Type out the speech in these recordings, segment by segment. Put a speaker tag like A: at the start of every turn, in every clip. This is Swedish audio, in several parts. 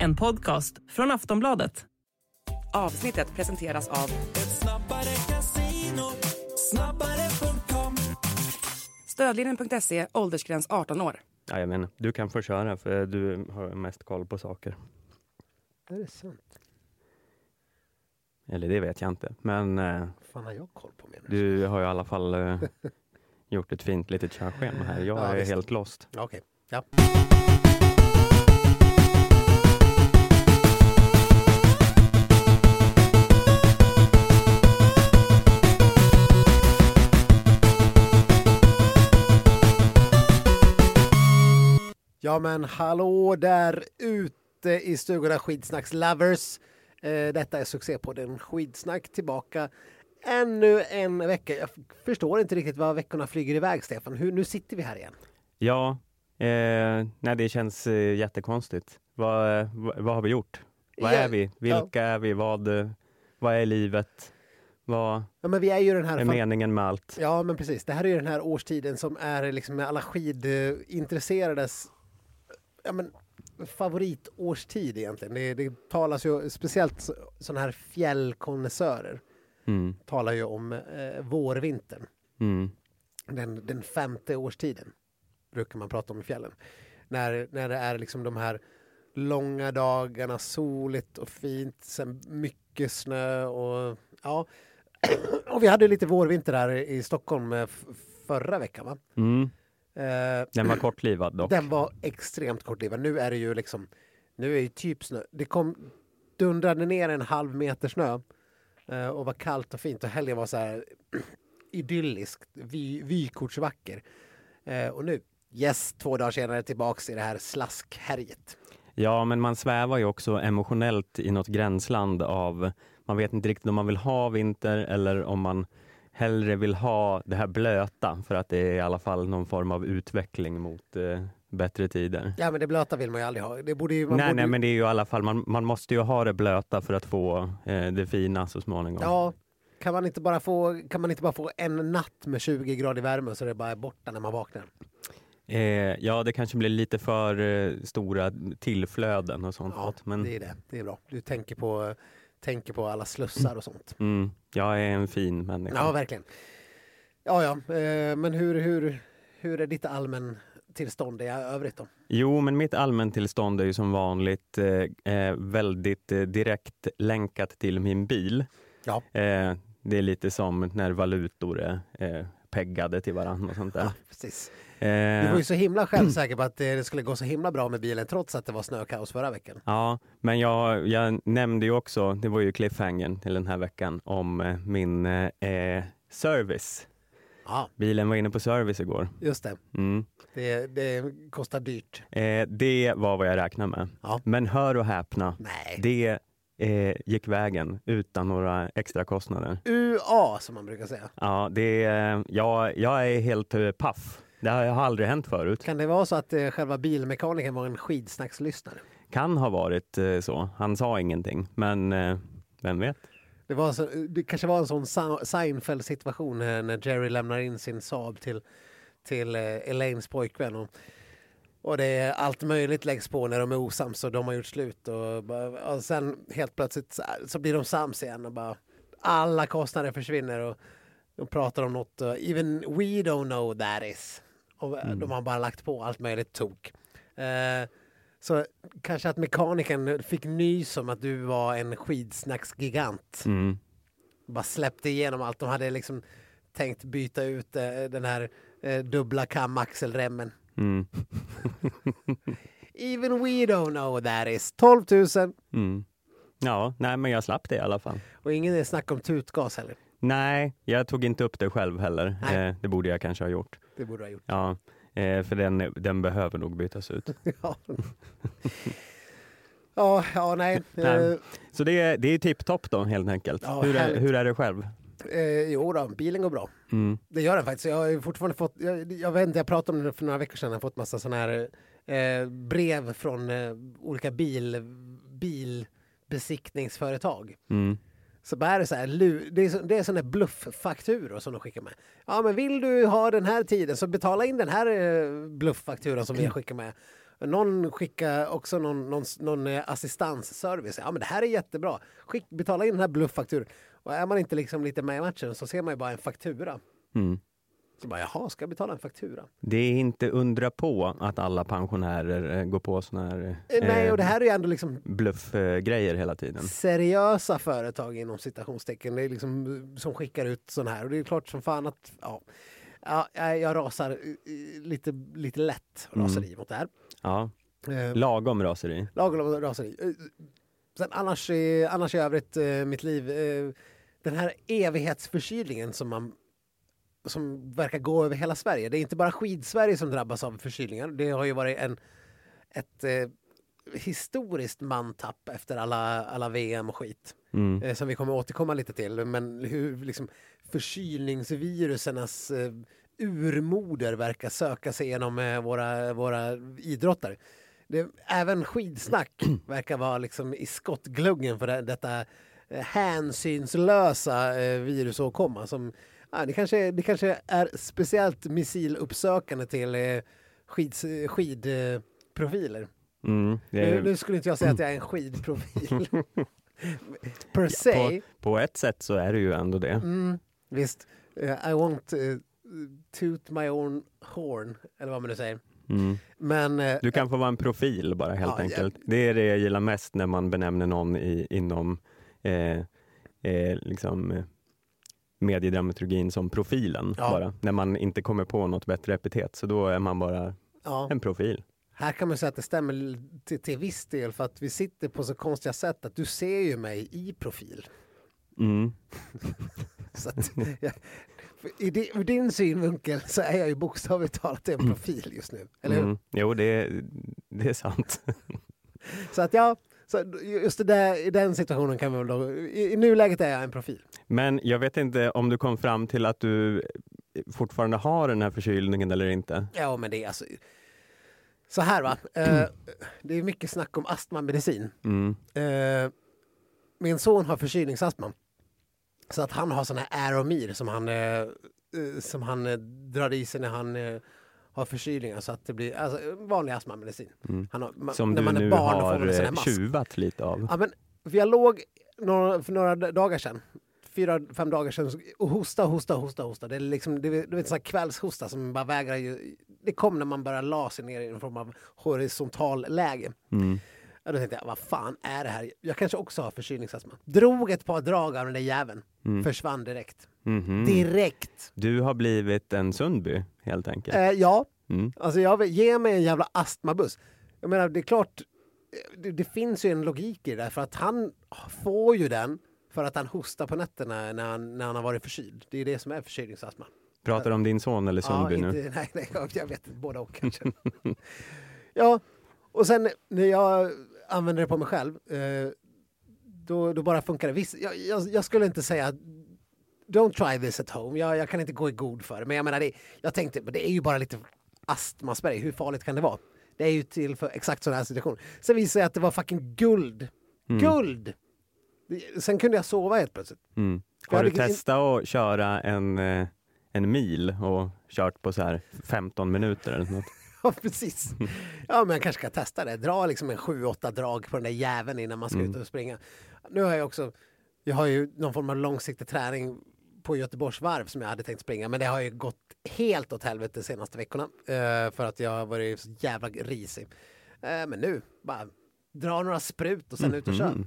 A: En podcast från Aftonbladet.
B: Avsnittet presenteras av Stödlinjen.se, åldersgräns 18 år.
C: Ja, jag menar, du kan få köra för du har mest koll på saker.
D: Är det sant?
C: Eller det vet jag inte. Men eh,
D: fan har jag koll på menar
C: du har ju i alla fall eh, gjort ett fint litet körschema här. Jag
D: Ja,
C: är
D: visst.
C: helt lost.
D: Okej. Ja. Ja men hallå där ute i stugorna Skidsnacks-lovers. Eh, detta är succépodden Skidsnack tillbaka ännu en vecka. Jag förstår inte riktigt vad veckorna flyger iväg Stefan. Hur, nu sitter vi här igen.
C: Ja, eh, nej, det känns eh, jättekonstigt. Vad, eh, vad, har vi gjort? Vad
D: Ja,
C: är vi? Vilka är vi? Vad, eh, vad är livet? Vad
D: Ja men vi är ju den här
C: är meningen med allt?
D: Ja, men precis. Det här är ju den här årstiden som är liksom med alla skidintresserades ja, men, favoritårstid egentligen. Det, det talas ju, speciellt sådana här fjällkonnässörer
C: Mm,
D: talar ju om eh, vårvintern.
C: mm,
D: Den, den femte årstiden brukar man prata om i fjällen. När, när det är liksom de här långa dagarna, soligt och fint, sen mycket snö och ja. Och vi hade lite vårvinter här i Stockholm eh, förra veckan va?
C: mm.
D: Eh,
C: Den var kortlivad dock.
D: den var extremt kortlivad. Nu är det ju liksom, nu är det typ snö. Det kom dundrade ner en halv meter snö eh, och var kallt och fint och helgen var så här idylliskt, vy, vykortsvacker. Eh, och nu, yes, två dagar senare tillbaks i det här slaskhärjet.
C: Ja, men man svävar ju också emotionellt i något gränsland av, man vet inte riktigt om man vill ha vinter eller om man hellre vill ha det här blöta för att det är i alla fall någon form av utveckling mot eh, bättre tider.
D: Ja men det blöta vill man ju aldrig ha. Det borde ju, man
C: nej,
D: borde
C: nej, men det är ju i alla fall, man, man måste ju ha det blöta för att få eh, det fina så småningom.
D: Ja, kan man, inte bara få, kan man inte bara få en natt med 20 grader värme så det bara är borta när man vaknar?
C: Eh, ja, det kanske blir lite för eh, stora tillflöden och sånt.
D: Ja,
C: men
D: det är det. Det är bra. Du tänker på, tänker på alla slussar och sånt.
C: mm, jag är en fin människa.
D: Ja, verkligen. Ja, ja, eh, men hur, hur, hur är ditt allmän tillstånd i övrigt då?
C: Jo, men mitt allmäntillstånd är ju som vanligt eh, eh, väldigt eh, direkt länkat till min bil.
D: Ja.
C: Eh, det är lite som när valutor är peggade till varandra och sånt där.
D: Ja, precis. Du
C: Eh,
D: var ju så himla självsäker på att det skulle gå så himla bra med bilen trots att det var snökaos förra veckan.
C: ja, men jag, jag nämnde ju också, det var ju cliffhangern till den här veckan, om eh, min eh, service.
D: Ja,
C: Bilen var inne på service igår.
D: just det.
C: Mm.
D: Det, det kostar dyrt.
C: Eh, det var vad jag räknade med.
D: Ja.
C: Men hör och häpna,
D: Nej.
C: det eh, gick vägen utan några extra kostnader.
D: UA som man brukar säga.
C: Ja, det är, jag, jag är helt eh, paff. Det har har aldrig hänt förut.
D: Kan det vara så att eh, själva bilmekanikern var en skidsnackslyssnare?
C: Kan ha varit eh, så. Han sa ingenting, men eh, vem vet?
D: Det, var så, det kanske var en sån Seinfeld-situation eh, när Jerry lämnar in sin Saab till, till Elaines pojkvän. Och, och det är allt möjligt läggs på när de är osams och de har gjort slut. Och, bara, och sen helt plötsligt så, så blir de sams igen och bara alla kostnader försvinner och de pratar om något. Uh, even we don't know that is. Och eh, de har bara lagt på allt möjligt tok. Eh, så kanske att mekanikern fick nys om att du var en skidsnacksgigant.
C: Mm.
D: Bara släppte igenom allt. De hade liksom tänkt byta ut eh, den här dubbla kamaxelremmen.
C: Mm.
D: Even we don't know that is. 12 000
C: Mm. Ja, nej, men jag slapp det i alla fall.
D: och ingen snack om tutgas heller.
C: Nej, jag tog inte upp det själv heller. Eh, det borde jag kanske ha gjort.
D: Det borde ha gjort.
C: Ja, eh, för den, den behöver nog bytas ut.
D: ja. ja, ja, nej.
C: Nej.
D: Eh,
C: Så det är, det är tipptopp då helt enkelt.
D: Ja,
C: hur, är, hur är det själv?
D: Eh, jo då, bilen går bra.
C: Mm.
D: Det gör den faktiskt. Jag har fortfarande fått, jag, jag vet inte, jag pratade om det för några veckor sedan, jag har fått massa sådana här eh, brev från eh, olika bil, bilbesiktningsföretag.
C: Mm.
D: Så bara är det så här, det är, så, det är sådana blufffakturor som de skickar med. Ja men vill du ha den här tiden så betala in den här eh, blufffakturan som vi har skickat med. Någon skickar också någon, någon, någon eh, assistansservice. Ja, men det här är jättebra. Skick, betala in den här blufffakturan. Och är man inte liksom lite med i matchen så ser man ju bara en faktura.
C: Mm.
D: Så bara, jaha, ska jag betala en faktura?
C: Det är inte undra på att alla pensionärer eh, går på såna här
D: Eh, Nej, och det här är ju ändå liksom
C: bluffgrejer hela tiden.
D: seriösa företag inom citationstecken. Det är liksom, eh, som skickar ut sådana här. Och det är klart som fan att ja, ja, jag rasar eh, eh, lite, lite lätt raseri mot det här.
C: Ja,
D: Eh,
C: lagom raseri.
D: Lagom raseri. Sen annars, annars i övrigt, eh, mitt liv, eh, den här evighetsförkylningen som man som verkar gå över hela Sverige. Det är inte bara skidsverige som drabbas av förkylningar. Det har ju varit en, ett eh, historiskt mantapp efter alla, alla VM och skit.
C: Mm.
D: Eh, som vi kommer återkomma lite till. Men hur liksom, förkylningsvirusernas eh, urmoder verkar söka sig genom eh, våra, våra idrottare. Det, även skidsnack verkar vara liksom i skottgluggen för det, detta eh, hänsynslösa eh, virusåkomma. Som, ja, det, kanske, det kanske är speciellt missiluppsökande till eh, skids, skidprofiler.
C: Mm. Är,
D: nu skulle inte jag säga att jag är en skidprofil. per se.
C: på ett sätt så är det ju ändå det.
D: Mm, visst. Eh, I won't uh, toot my own horn, eller vad man nu säger.
C: Mm.
D: Men eh,
C: Du kan få vara en profil bara helt
D: Ja,
C: enkelt. Det är det jag gillar mest när man benämner någon i, inom eh, eh, liksom, eh, mediedramaturgin som profilen.
D: Ja.
C: bara. När man inte kommer på något bättre epitet. Så då är man bara
D: ja,
C: en profil.
D: här kan man säga att det stämmer till, till viss del för att vi sitter på så konstiga sätt att du ser ju mig i profil.
C: Mm.
D: Så att, jag, i di- ur din synvinkel så är jag ju bokstavligt talat en profil just nu. Eller hur?
C: Mm. Jo, det är, det är sant.
D: Så att ja, så just det där, i den situationen kan vi väl då, i, i nuläget är jag en profil.
C: Men jag vet inte om du kom fram till att du fortfarande har den här förkylningen eller inte.
D: Ja, men det är alltså... Så här va, eh, det är mycket snack om astmamedicin.
C: Mm.
D: Eh, min son har förkylningsastma. Så att han har sån här Aeromir som han, eh, eh, som han eh, drar i sig när han eh, har förkylningar. Så att det blir alltså, vanlig astmamedicin.
C: Mm.
D: Han har, man,
C: Som
D: när
C: du
D: man är
C: nu
D: barn då får
C: har
D: man en sån här
C: eh,
D: mask.
C: tjuvat lite av.
D: Ja, men, för jag låg några, för några dagar sedan, fyra, fem dagar sedan och hosta, hosta, hosta, hosta. Det är liksom, du vet, sån här kvällshosta som bara vägrar ju. Det kom när man började la sig ner i en form av horisontal läge.
C: Mm.
D: Ja, då tänkte jag, vad fan är det här? Jag kanske också har förkylningsastma. Drog ett par drag av den där jäveln.
C: Mm.
D: Försvann direkt.
C: Mhm.
D: Direkt!
C: Du har blivit en Sundby helt enkelt.
D: Eh, ja,
C: Mm.
D: alltså jag vill, ge mig en jävla astmabuss. Jag menar, det är klart, eh, det, det finns ju en logik i det där, för att han får ju den för att han hostar på nätterna när han, när han har varit förkyld. Det är det som är förkylningsastma.
C: Pratar du om din son eller Sundby
D: ja,
C: nu?
D: inte, nej, nej, jag- jag vet inte, båda och kanske. ja, och sen när jag använder det på mig själv, eh, då, då bara funkar det. Visst, jag, jag, jag skulle inte säga don't try this at home. Jag, jag kan inte gå i god för det. Men jag menar, det, jag tänkte, men det är ju bara lite astmaspray. Hur farligt kan det vara? Det är ju till för exakt sådana här situationer. Sen visade det att det var fucking guld.
C: Mm.
D: Guld! Sen kunde jag sova helt plötsligt.
C: Mm. Har du testat att köra en, eh, en mil och kört på så här 15 minuter eller något?
D: Ja, precis. Ja, men jag kanske ska testa det. Dra liksom en sju, åtta drag på den där jäveln innan man ska
C: Mm.
D: ut och springa. Nu har jag också, jag har ju någon form av långsiktig träning på Göteborgs varv som jag hade tänkt springa, men det har ju gått helt åt helvete de senaste veckorna eh, för att jag har varit så jävla risig. Eh, men nu, bara dra några sprut och sen ut och kör.
C: Mhm.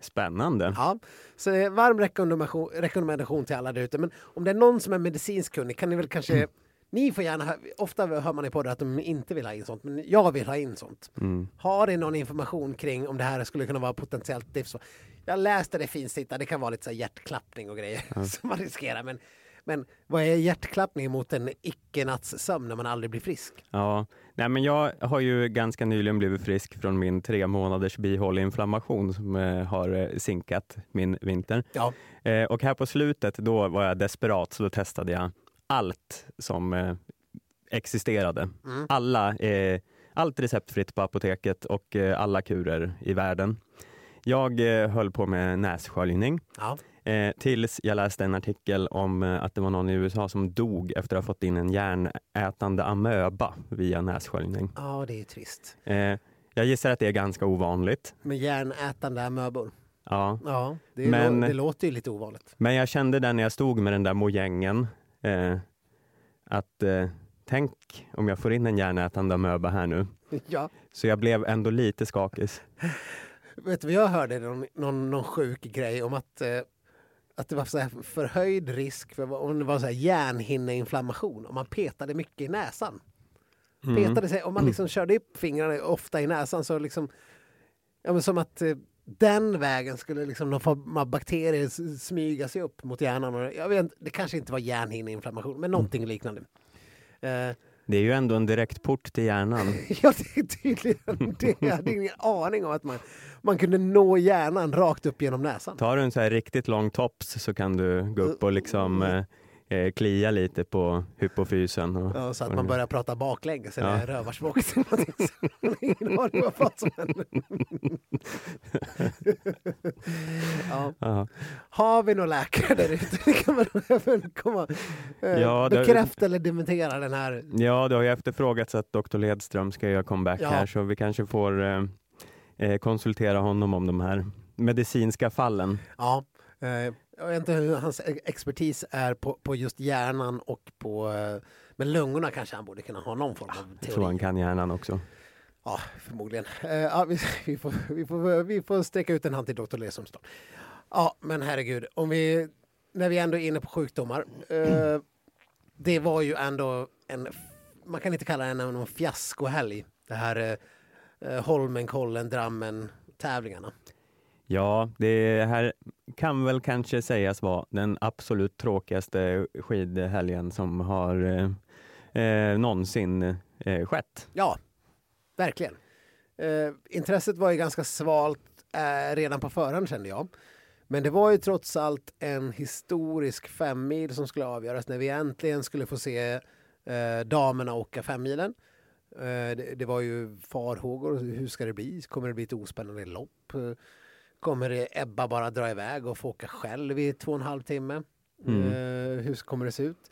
C: Spännande.
D: Ja, så det är varm rekommendation, rekommendation till alla där ute. Men om det är någon som är medicinsk kunnig kan ni väl kanske
C: Mm.
D: Ni får gärna, ofta hör man i poddar att de inte vill ha in sånt, men jag vill ha in sånt.
C: Mm.
D: Har ni någon information kring om det här skulle kunna vara potentiellt livsfarligt? Jag läste det finstitta, det kan vara lite så hjärtklappning och grejer som man riskerar. Men, men vad är hjärtklappning mot en icke-nattssömn när man aldrig blir frisk?
C: Ja, Nej, men jag har ju ganska nyligen blivit frisk från min tre månaders bihåleinflammation som eh, har eh, sinkat min vinter.
D: Ja.
C: Eh, och här på slutet då var jag desperat så då testade jag allt som eh, existerade.
D: Mm.
C: Alla, eh, allt receptfritt på apoteket och eh, alla kurer i världen. Jag eh, höll på med nässköljning.
D: Ja.
C: Eh, tills jag läste en artikel om eh, att det var någon i USA som dog efter att ha fått in en järnätande amöba via nässköljning.
D: Ja, det är trist.
C: Eh, jag gissar att det är ganska ovanligt.
D: Med järnätande amöbor.
C: Ja.
D: Ja, det,
C: Men-
D: lå- det låter ju lite ovanligt.
C: Men jag kände där när jag stod med den där mojängen eh, att eh, tänk om jag får in en järnätande amöba här nu.
D: Ja.
C: Så jag blev ändå lite skakig.
D: Vet du vad jag hörde? Någon, någon, någon sjuk grej om att, eh, att det var så förhöjd risk för om det var så här hjärnhinneinflammation om man petade mycket i näsan.
C: Mm.
D: Petade sig, om man liksom körde upp fingrarna ofta i näsan så liksom ja, men som att eh, den vägen skulle liksom någon form av bakterier smyga sig upp mot hjärnan. Och jag vet, inte, det kanske inte var hjärnhinneinflammation men någonting liknande. Eh,
C: Det är ju ändå en direkt port till hjärnan.
D: Ja, det är tydligen det. Jag hade ingen aning om att man, man kunde nå hjärnan rakt upp genom näsan.
C: Tar du en så här riktigt lång tops så kan du gå upp och liksom eh, eh, klia lite på hypofysen. Och,
D: Ja, så att man börjar prata baklänges eller
C: Ja.
D: rövarspråket. Ingen aning vad fan som händer. ja.
C: Ja.
D: Har vi några läkare där ute? Kan man även komma eh,
C: Ja, det-
D: bekräfta eller dementera den här.
C: ja, det har ju efterfrågats att Dr Ledström ska göra comeback
D: Ja.
C: här så vi kanske får eh, eh, konsultera honom om de här medicinska fallen.
D: Ja, eh, jag vet inte hur hans expertis är på, på just hjärnan och på... Eh, men lungorna kanske han borde kunna ha någon form av
C: Jag
D: teori.
C: tror han kan hjärnan också.
D: Ja, förmodligen. Eh, ja, vi, vi, får, vi, får, vi får sträcka ut en hand till Dr. Lesundsson. Ja, men herregud, om vi, när vi ändå är inne på sjukdomar. Eh, det var ju ändå en, man kan inte kalla det en fiaskohelg. Det här eh, Holmenkollen, Drammen tävlingarna.
C: Ja, det här kan väl kanske sägas vara den absolut tråkigaste skidhelgen som har eh, eh, någonsin eh, skett.
D: Ja, verkligen. Eh, intresset var ju ganska svalt eh, redan på förhand kände jag. Men det var ju trots allt en historisk femmil som skulle avgöras när vi äntligen skulle få se eh, damerna åka femmilen. Eh, det, det var ju farhågor. Hur ska det bli? Kommer det bli ett ospännande lopp? Kommer Ebba bara dra iväg och få åka själv i två och en halv timme?
C: Mm.
D: Eh, hur kommer det se ut?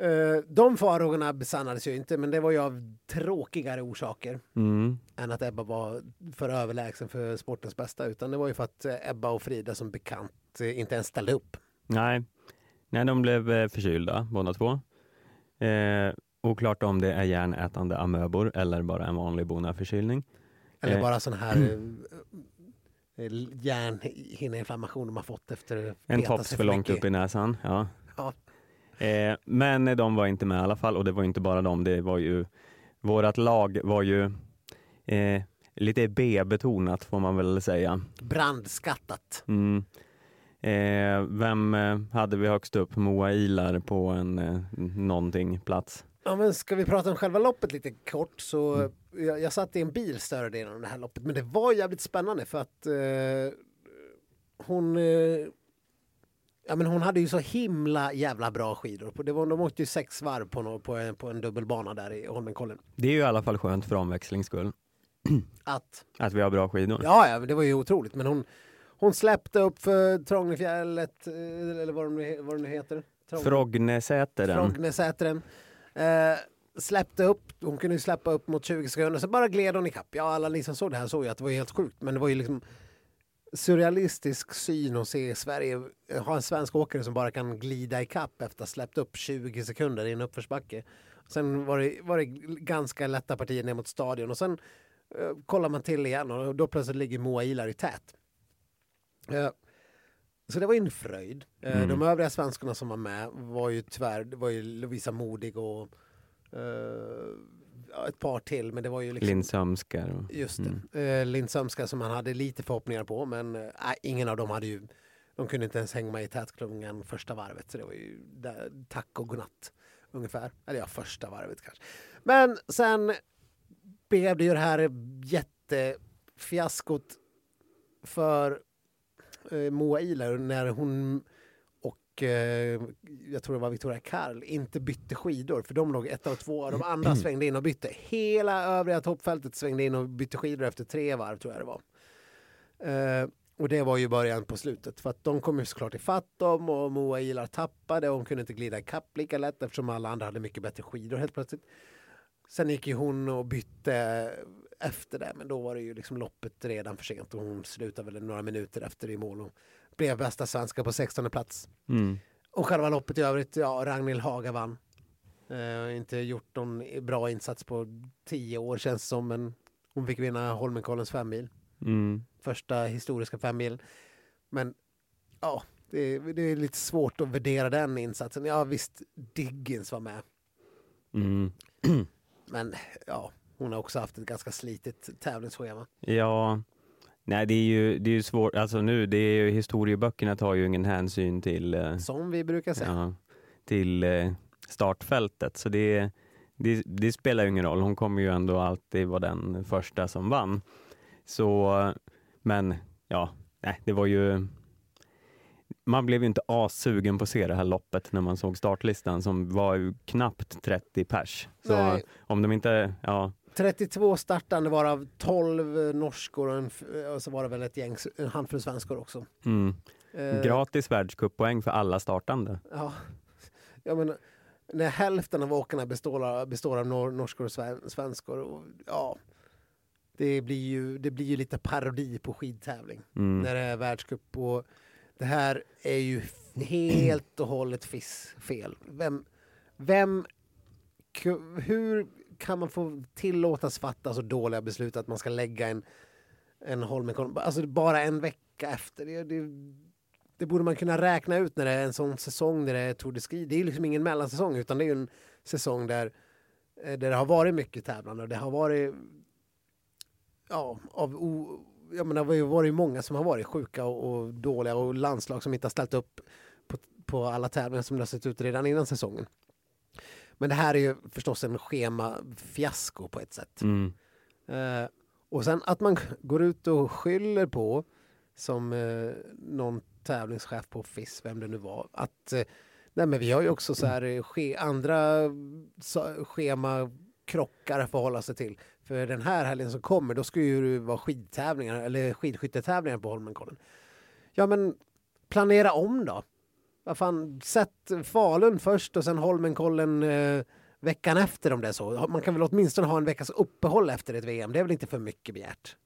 D: Eh, de farhågorna besannades ju inte, men det var ju av tråkigare orsaker
C: Mm.
D: än att Ebba var för överlägsen för sportens bästa, utan det var ju för att eh, Ebba och Frida som bekant inte ens ställde upp.
C: Nej. Nej, de blev förkylda båda två. Eh, oklart om det är järnätande amöbor eller bara en vanlig bonaförkylning.
D: Eller bara sån här hjärnhinneinflammation de har fått efter
C: En tops för långt upp i näsan. Ja.
D: Ja.
C: Eh, men de var inte med i alla fall och det var inte bara de. Det var ju, vårat lag var ju eh, lite B-betonat får man väl säga.
D: Brandskattat.
C: Mm. Eh, vem eh, hade vi högst upp? Moa Ilar på en eh, någonting plats.
D: Ja, men ska vi prata om själva loppet lite kort så
C: Mm.
D: jag, jag satt i en bil större delen av det här loppet men det var jävligt spännande för att eh, hon eh, Ja men hon hade ju så himla jävla bra skidor. På- Det var, de åkte ju sex varv på, nå- på, en, på en dubbelbana där i Holmenkollen.
C: Det är ju i alla fall skönt för omväxlings skull
D: Att,
C: att vi har bra skidor.
D: ja, ja, det var ju otroligt. Men hon, hon släppte upp för Trångnefjället, eh, eller vad, de, nu- vad det nu heter.
C: Frognesäteren.
D: Frognesäteren. Eh, släppte upp, hon kunde ju släppa upp mot 20 sekunder, så bara gled hon ikapp. Ja, alla ni som såg det här såg ju att det var helt sjukt, men det var ju liksom surrealistisk syn att se Sverige eh, ha en svensk åkare som bara kan glida ikapp efter att ha släppt upp 20 sekunder i en uppförsbacke. Sen var det, var det ganska lätta partier ner mot stadion och sen eh, kollar man till igen och då plötsligt ligger Moa Ilar i tät. Eh, så det var ju en fröjd. Eh,
C: Mm.
D: De övriga svenskarna som var med var ju tyvärr, det var ju Lovisa Modig och ja, ett par till, men det var ju liksom...
C: Linn Sömskar. och-
D: Just
C: Mm.
D: det. Eh, Linn Sömska som man hade lite förhoppningar på, men eh, ingen av dem hade ju... De kunde inte ens hänga med i tätklungan första varvet, så det var ju där, tack och godnatt ungefär. Eller ja, första varvet kanske. Men sen blev det ju det här jättefiaskot för Moa Ilar när hon och eh, jag tror det var Victoria Karl inte bytte skidor för de låg ett och två de andra svängde in och bytte. Hela övriga toppfältet svängde in och bytte skidor efter tre varv tror jag det var. Eh, Och det var ju början på slutet för att de kom ju såklart ifatt dem och Moa Ilar tappade och hon kunde inte glida ikapp lika lätt eftersom alla andra hade mycket bättre skidor helt plötsligt. Sen gick ju hon och bytte efter det men då var det ju liksom loppet redan för sent och hon slutade väl några minuter efter i mål och blev bästa svenska på 16 plats.
C: Mm.
D: Och själva loppet i övrigt, ja, Ragnhild Haga vann. Eh, inte gjort någon bra insats på tio år känns det som, men hon fick vinna Holmenkollens femmil.
C: Mm.
D: Första historiska femmilen. Men ja, det, det är lite svårt att värdera den insatsen. Ja visst, Diggins var med.
C: Mm.
D: Men ja, hon har också haft ett ganska slitigt tävlingsschema.
C: Ja, nej det är ju, det är ju svårt, alltså nu, det är ju, historieböckerna tar ju ingen hänsyn till, eh,
D: Som vi brukar säga.
C: ja, till eh, startfältet, så det, det, det spelar ju ingen roll. Hon kommer ju ändå alltid vara den första som vann. Så, men ja, nej, det var ju man blev ju inte assugen på att se det här loppet när man såg startlistan som var ju knappt 30 pers. Så
D: Nej.
C: om de inte, ja,
D: 32 startande varav 12 norskor och, en, och så var det väl ett gäng, en handfull svenskor också.
C: mm,
D: Eh,
C: gratis världscuppoäng för alla startande.
D: Ja, ja men när hälften av åkarna består av, består av nor norskor och sven, svenskor. Och, ja, det blir, ju, det blir ju lite parodi på skidtävling
C: Mm.
D: när det är världscup. Och det här är ju helt och hållet fiss fel. Vem, vem, hur kan man få tillåtas fatta så dåliga beslut att man ska lägga en, en Holmenkollen, alltså bara en vecka efter? Det, det, det borde man kunna räkna ut när det är en sån säsong där det är Tour de Ski. Det är liksom ingen mellansäsong utan det är en säsong där, eh, där det har varit mycket tävlande och det har varit ja, av o, jag menar, det har ju varit många som har varit sjuka och, och dåliga och landslag som inte har ställt upp på, på alla tävlingar som det har sett ut redan innan säsongen. Men det här är ju förstås en schema-fiasko på ett sätt.
C: Mm.
D: Eh, och sen att man går ut och skyller på, som eh, någon tävlingschef på FIS, vem det nu var, att eh, nej men vi har ju också så här eh, ske, andra så, schemakrockar att förhålla sig till. För den här helgen som kommer, då ska ju det vara skidtävlingar, eller skidskyttetävlingar på Holmenkollen. Ja men planera om då. Vad fan, sätt Falun först och sen Holmenkollen eh, veckan efter om det är så. Man kan väl åtminstone ha en veckas uppehåll efter ett VM. Det är väl inte för mycket begärt.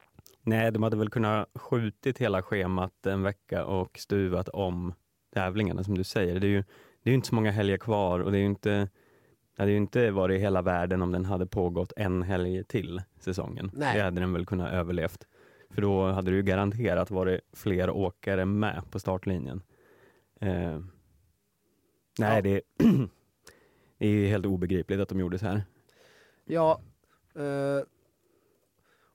C: Nej, de hade väl kunnat skjutit hela schemat en vecka och stuvat om tävlingarna som du säger. Det är ju, det är inte så många helger kvar och det är ju inte det hade ju inte varit hela världen om den hade pågått en helg till säsongen.
D: Nej.
C: Det hade den väl kunnat överlevt. För då hade det ju garanterat varit fler åkare med på startlinjen. Eh, nej,
D: Ja.
C: det, det är helt obegripligt att de gjorde så här.
D: Ja. Eh,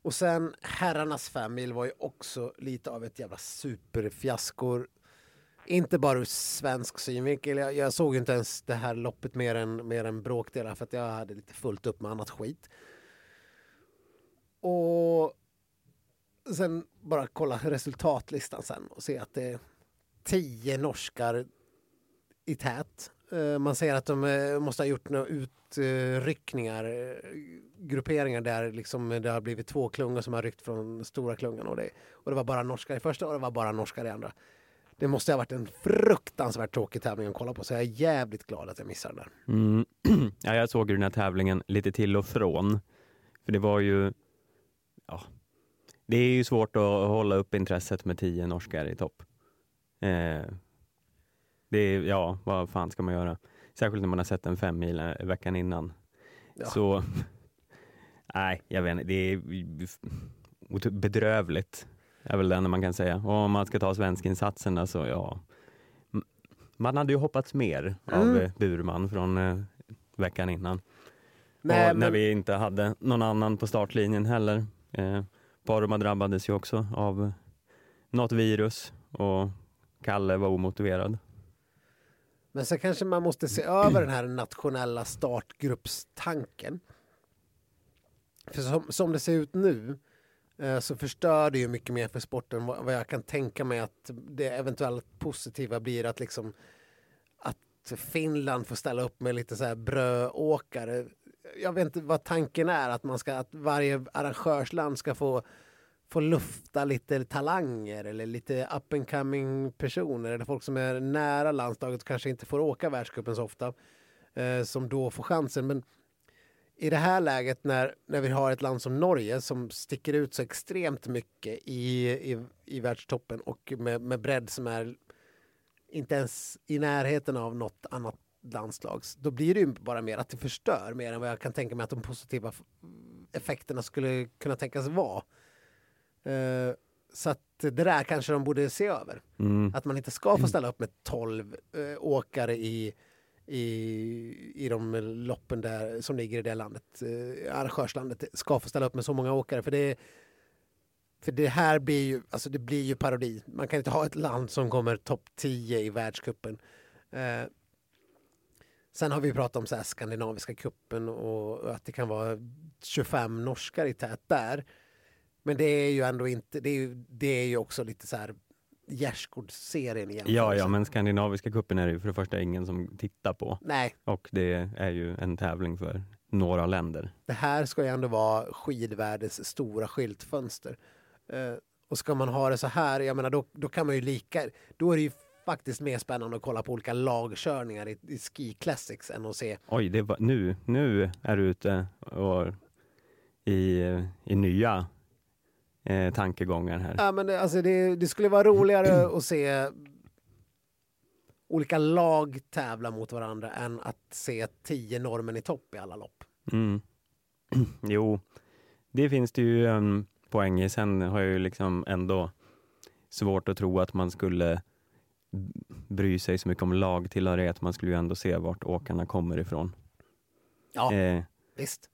D: och sen herrarnas femmil var ju också lite av ett jävla superfiasko. Inte bara ur svensk synvinkel. Jag, jag såg inte ens det här loppet mer än, mer än bråkdelar för att jag hade lite fullt upp med annat skit. Och sen bara kolla resultatlistan sen och se att det tio norskar i tät. Eh, man ser att de eh, måste ha gjort några utryckningar, eh, grupperingar där liksom det har blivit två klungor som har ryckt från stora klungan och det, och det var bara norskar i första och det var bara norskar i andra. Det måste ha varit en fruktansvärt tråkig tävling att kolla på så jag är jävligt glad att jag missade den där.
C: Mm. ja, jag såg ju den här tävlingen lite till och från. För det var ju, ja, det är ju svårt att hålla upp intresset med tio norskar i topp. Eh, det är, ja, vad fan ska man göra? Särskilt när man har sett en fem mil eh, veckan innan.
D: Ja.
C: Så, nej, jag vet inte, det är bedrövligt. är väl det enda man kan säga. Och om man ska ta svenskinsatserna så ja, man hade ju hoppats mer av
D: Mm.
C: eh, Burman från eh, veckan innan.
D: Nej,
C: och när
D: men-
C: vi inte hade någon annan på startlinjen heller. Eh, Parma drabbades ju också av något virus och Kalle var omotiverad.
D: Men sen kanske man måste se över den här nationella startgruppstanken. För som, som det ser ut nu eh, så förstör det ju mycket mer för sporten vad, vad jag kan tänka mig att det eventuellt positiva blir att liksom att Finland får ställa upp med lite så här bröåkare. Jag vet inte vad tanken är att man ska att varje arrangörsland ska få få lufta lite talanger eller lite up and coming personer eller folk som är nära landslaget och kanske inte får åka världscupen så ofta eh, som då får chansen. Men i det här läget när, när vi har ett land som Norge som sticker ut så extremt mycket i, i, i världstoppen och med, med bredd som är inte ens i närheten av något annat landslags, då blir det ju bara mer att det förstör mer än vad jag kan tänka mig att de positiva effekterna skulle kunna tänkas vara. Uh, så att det där kanske de borde se över.
C: Mm.
D: Att man inte ska få ställa upp med 12 uh, eh, åkare i, i, i de loppen där, som ligger i det landet, uh, arrangörslandet, ska få ställa upp med så många åkare. För det, för det här blir ju, alltså det blir ju parodi. Man kan inte ha ett land som kommer topp 10 i världskuppen. Uh, Sen har vi pratat om så här skandinaviska kuppen och att det kan vara 25 norskar i tät där. Men det är ju ändå inte, det är ju, det är ju också lite så här gärdsgårdsserien igen.
C: Ja, ja, men skandinaviska kuppen är det ju för det första ingen som tittar på.
D: Nej.
C: Och det är ju en tävling för några länder.
D: Det här ska ju ändå vara skidvärldens stora skyltfönster. Uh, och ska man ha det så här, jag menar då, då kan man ju lika, då är det ju faktiskt mer spännande att kolla på olika lagkörningar i, i Ski Classics än att se...
C: Oj, det var, nu, nu är du ute och, i, i nya eh, tankegångar här.
D: Ja, men det, alltså det, det skulle vara roligare att se olika lag tävla mot varandra än att se tio normen i topp i alla lopp.
C: Mm. Jo, det finns det ju en poäng i. Sen har jag ju liksom ändå svårt att tro att man skulle bry sig så mycket om lagtillhörighet. Man skulle ju ändå se vart åkarna kommer ifrån.
D: Ja, eh, visst.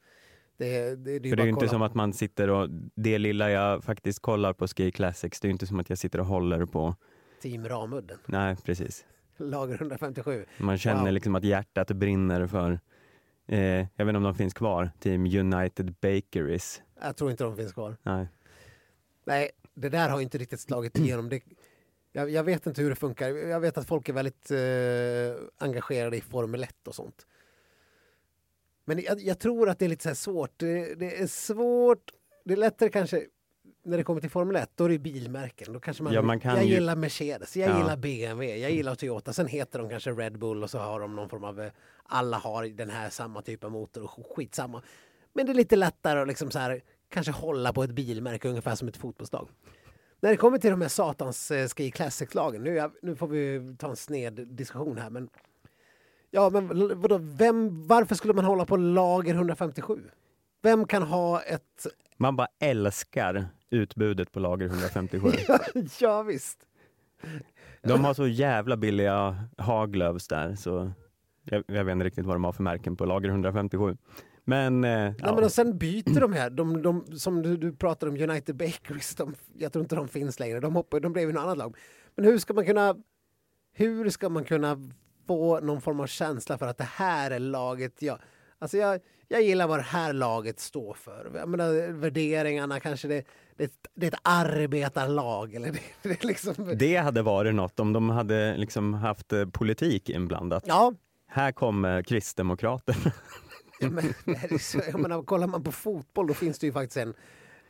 D: Det,
C: det, det, är, det är ju inte som att man sitter och, det lilla jag faktiskt kollar på Ski Classics, det är inte som att jag sitter och håller på
D: Team Ramudden.
C: Nej, precis.
D: Lager 157.
C: Man känner wow. liksom att hjärtat brinner för, eh, jag vet inte om de finns kvar, Team United Bakeries.
D: Jag tror inte de finns kvar.
C: Nej.
D: Nej, det där har inte riktigt slagit igenom. Det, jag, jag, vet inte hur det funkar. Jag vet att folk är väldigt eh, engagerade i Formel 1 och sånt. Men jag, jag, tror att det är lite så svårt. Det, det, är svårt. Det är lättare kanske när det kommer till Formel 1, då är det bilmärken. Då kanske man,
C: ja, man kan
D: jag
C: ju...
D: gillar Mercedes, jag ja. gillar BMW, jag gillar Toyota. Sen heter de kanske Red Bull och så har de någon form av... Eh, alla har den här samma typ av motor och skitsamma. Men det är lite lättare att liksom så här, kanske hålla på ett bilmärke ungefär som ett fotbollslag. När det kommer till de här satans eh, Ski Classics-lagen, nu, nu får vi ta en sned diskussion här, men Ja, men vadå, vem, varför skulle man hålla på lager 157? Vem kan ha ett...
C: Man bara älskar utbudet på lager 157.
D: ja, visst.
C: De har så jävla billiga Haglövs där, så jag, jag, vet inte riktigt vad de har för märken på lager 157. Men, eh,
D: Nej, ja. men och sen byter de här, de, de, som du, du pratar om United Bakeries, de, jag tror inte de finns längre, de, hoppar, de blev ju något annat lag. Men hur ska man kunna, hur ska man kunna få någon form av känsla för att det här är laget jag... Alltså jag, jag gillar vad det här laget står för. Jag menar, värderingarna kanske det, det, det är ett arbetarlag. Eller det, det, liksom...
C: det hade varit något om de hade liksom haft eh, politik inblandat.
D: Ja.
C: Här kommer Kristdemokraterna.
D: Ja, men, jag menar, kollar man på fotboll då finns det ju faktiskt en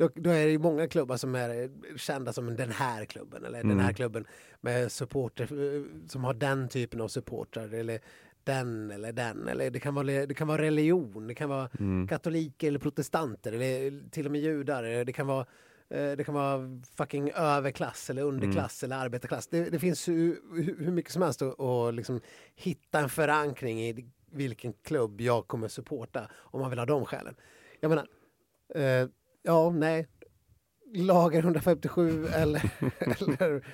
D: då, då, är det ju många klubbar som är kända som den här klubben eller mm. den här mm. klubben med supporter eh, som har den typen av supportrar eller den eller den eller det kan vara, det kan vara religion, det kan vara mm. katoliker eller protestanter eller till och med judar. Det kan vara eh, det kan vara fucking överklass eller underklass mm. eller arbetarklass. Det, det finns hur, hur, mycket som helst att, att liksom hitta en förankring i vilken klubb jag kommer supporta om man vill ha de skälen. Jag menar, eh, ja, nej. Lager 157 eller... eller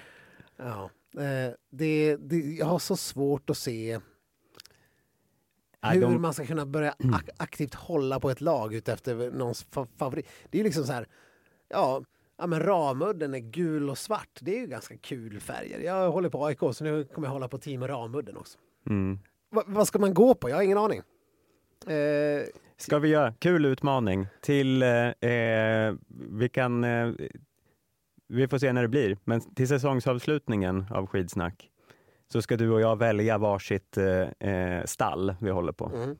D: ja. Eh, det, det, jag har så svårt att se hur de... man ska kunna börja ak aktivt hålla på ett lag utefter någons fa favorit. Det är liksom så här, ja, ja men Ramudden är gul och svart. Det är ju ganska kul färger. Jag håller på AIK så nu kommer jag hålla på Team Ramudden också.
C: Mm.
D: Va, vad ska man gå på? Jag har ingen aning. Eh,
C: Ska vi göra kul utmaning till, eh, eh, vi kan, eh, vi får se när det blir, men till säsongsavslutningen av skidsnack så ska du och jag välja varsitt eh, eh stall vi håller på.
D: Mm.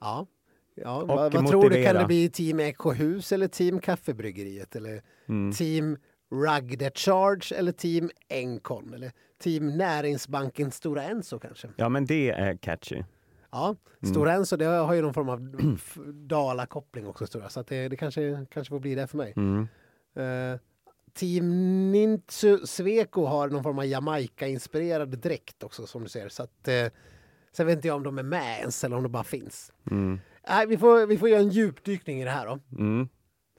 D: Ja, Ja,
C: Och
D: vad, vad tror du, kan det bli Team Ekohus eller Team Kaffebryggeriet? Eller
C: Mm.
D: Team Rugder Charge eller Team Encon? Eller Team Näringsbanken Stora Enso kanske?
C: Ja, men det är catchy.
D: Ja,
C: Mm.
D: Stora Enso det har ju någon form av Dala-koppling också Stora, så att det, det kanske, kanske får bli det för mig.
C: Mm.
D: Eh, Team Nintsu Sweco har någon form av Jamaica-inspirerad dräkt också som du ser. Så att, eh, sen vet inte jag om de är med ens eller om de bara finns.
C: Mm.
D: Nej, vi, får, vi får göra en djupdykning i det här då.
C: Mm.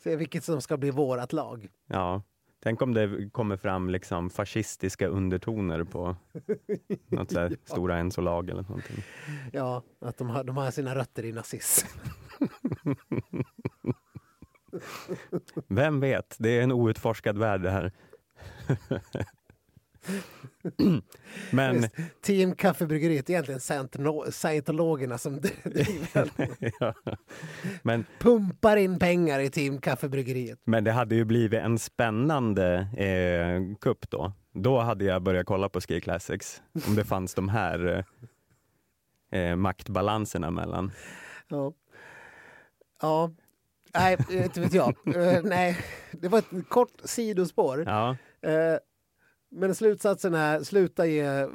D: Se vilket som ska bli vårat lag.
C: Ja. Tänk om det kommer fram liksom fascistiska undertoner på något här Stora Enso-lag eller någonting.
D: Ja, att de har, de har sina rötter i nazism.
C: Vem vet? Det är en outforskad värld det här. Men
D: Visst, Team Kaffebryggeriet är egentligen scientolo- scientologerna som driver
C: ja. men,
D: pumpar in pengar i Team Kaffebryggeriet.
C: men det hade ju blivit en spännande eh, kupp då. Då hade jag börjat kolla på Ski Classics. Om det fanns de här eh, eh, maktbalanserna mellan.
D: Ja. Ja. Nej, inte vet jag. Eh, nej, det var ett kort sidospår.
C: Ja,
D: Eh, men slutsatsen är sluta ge eh,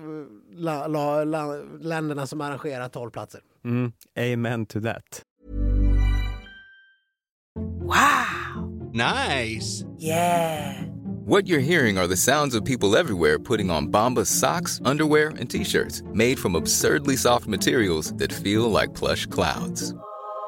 D: la, la, la, länderna som arrangerar 12 platser.
C: mm, amen to that.
E: Nice.
A: Yeah.
F: What you're hearing are the sounds of people everywhere putting on Bombas socks, underwear, and t-shirts made from absurdly soft materials that feel like plush clouds.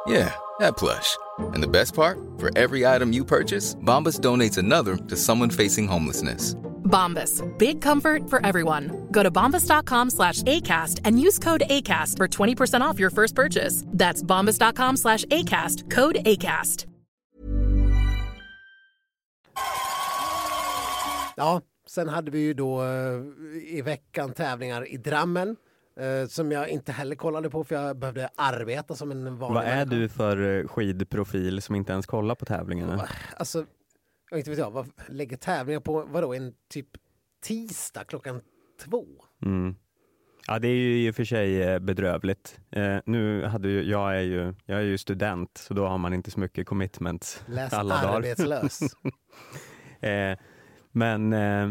F: Yeah, that plush. And the best part? For every item you purchase, Bombas donates another to someone facing homelessness.
G: Bombas. Big comfort for everyone. Go to bombas.com slash ACAST and use code ACAST for 20% off your first purchase. That's bombas.com slash ACAST. Code ACAST.
D: Ja, sen hade vi ju då eh, i veckan tävlingar i Drammen. eh, Som jag inte heller kollade på för jag behövde arbeta som en vanlig
C: Vad är
D: människa.
C: du för eh, skidprofil som inte ens kollar på tävlingarna?
D: Alltså, jag inte vet jag, vad lägger tävlingar på, vadå, en typ tisdag klockan två?
C: Mm. Ja, det är ju i och för sig eh, bedrövligt. Eh, nu hade ju, jag, är ju, jag är ju student, så då har man inte så mycket commitments
D: Läs
C: alla dagar.
D: arbetslös.
C: Eh, men eh,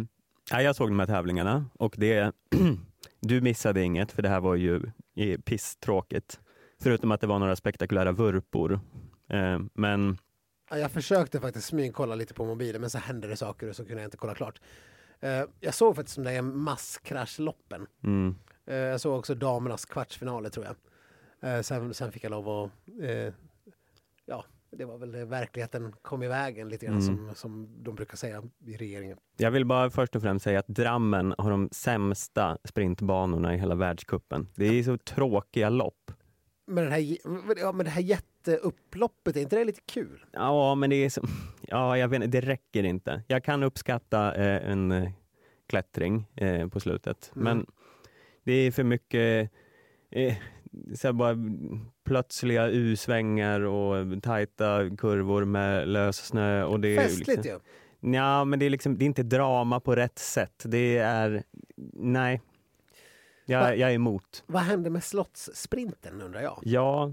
C: ja, jag såg de här tävlingarna och det, du missade inget för det här var ju eh, pisstråkigt. Förutom att det var några spektakulära vurpor. Eh, men
D: jag försökte faktiskt smygkolla lite på mobilen men så hände det saker och så kunde jag inte kolla klart. Eh, jag såg faktiskt de där masskraschloppen.
C: mm,
D: Eh, jag såg också damernas kvartsfinaler tror jag. Eh, sen, sen fick jag lov att... Ja, det var väl det verkligheten kom i vägen lite grann
C: Mm.
D: som, som de brukar säga i regeringen.
C: jag vill bara först och främst säga att Drammen har de sämsta sprintbanorna i hela världskuppen. Det är så tråkiga lopp.
D: Men, den här, ja, men det här jätteupploppet, är inte det lite kul?
C: Ja, men det är så, ja, jag vet det räcker inte. Jag kan uppskatta eh, en eh, klättring eh, på slutet,
D: Mm.
C: men det är för mycket eh, så bara plötsliga U-svängar och tajta kurvor med lös snö. Och det
D: Festligt
C: liksom,
D: ju!
C: Ja, men det är, liksom, det är inte drama på rätt sätt. Det är, nej.
D: Va?
C: Jag, jag är emot.
D: Vad hände med slottssprinten undrar jag?
C: Ja,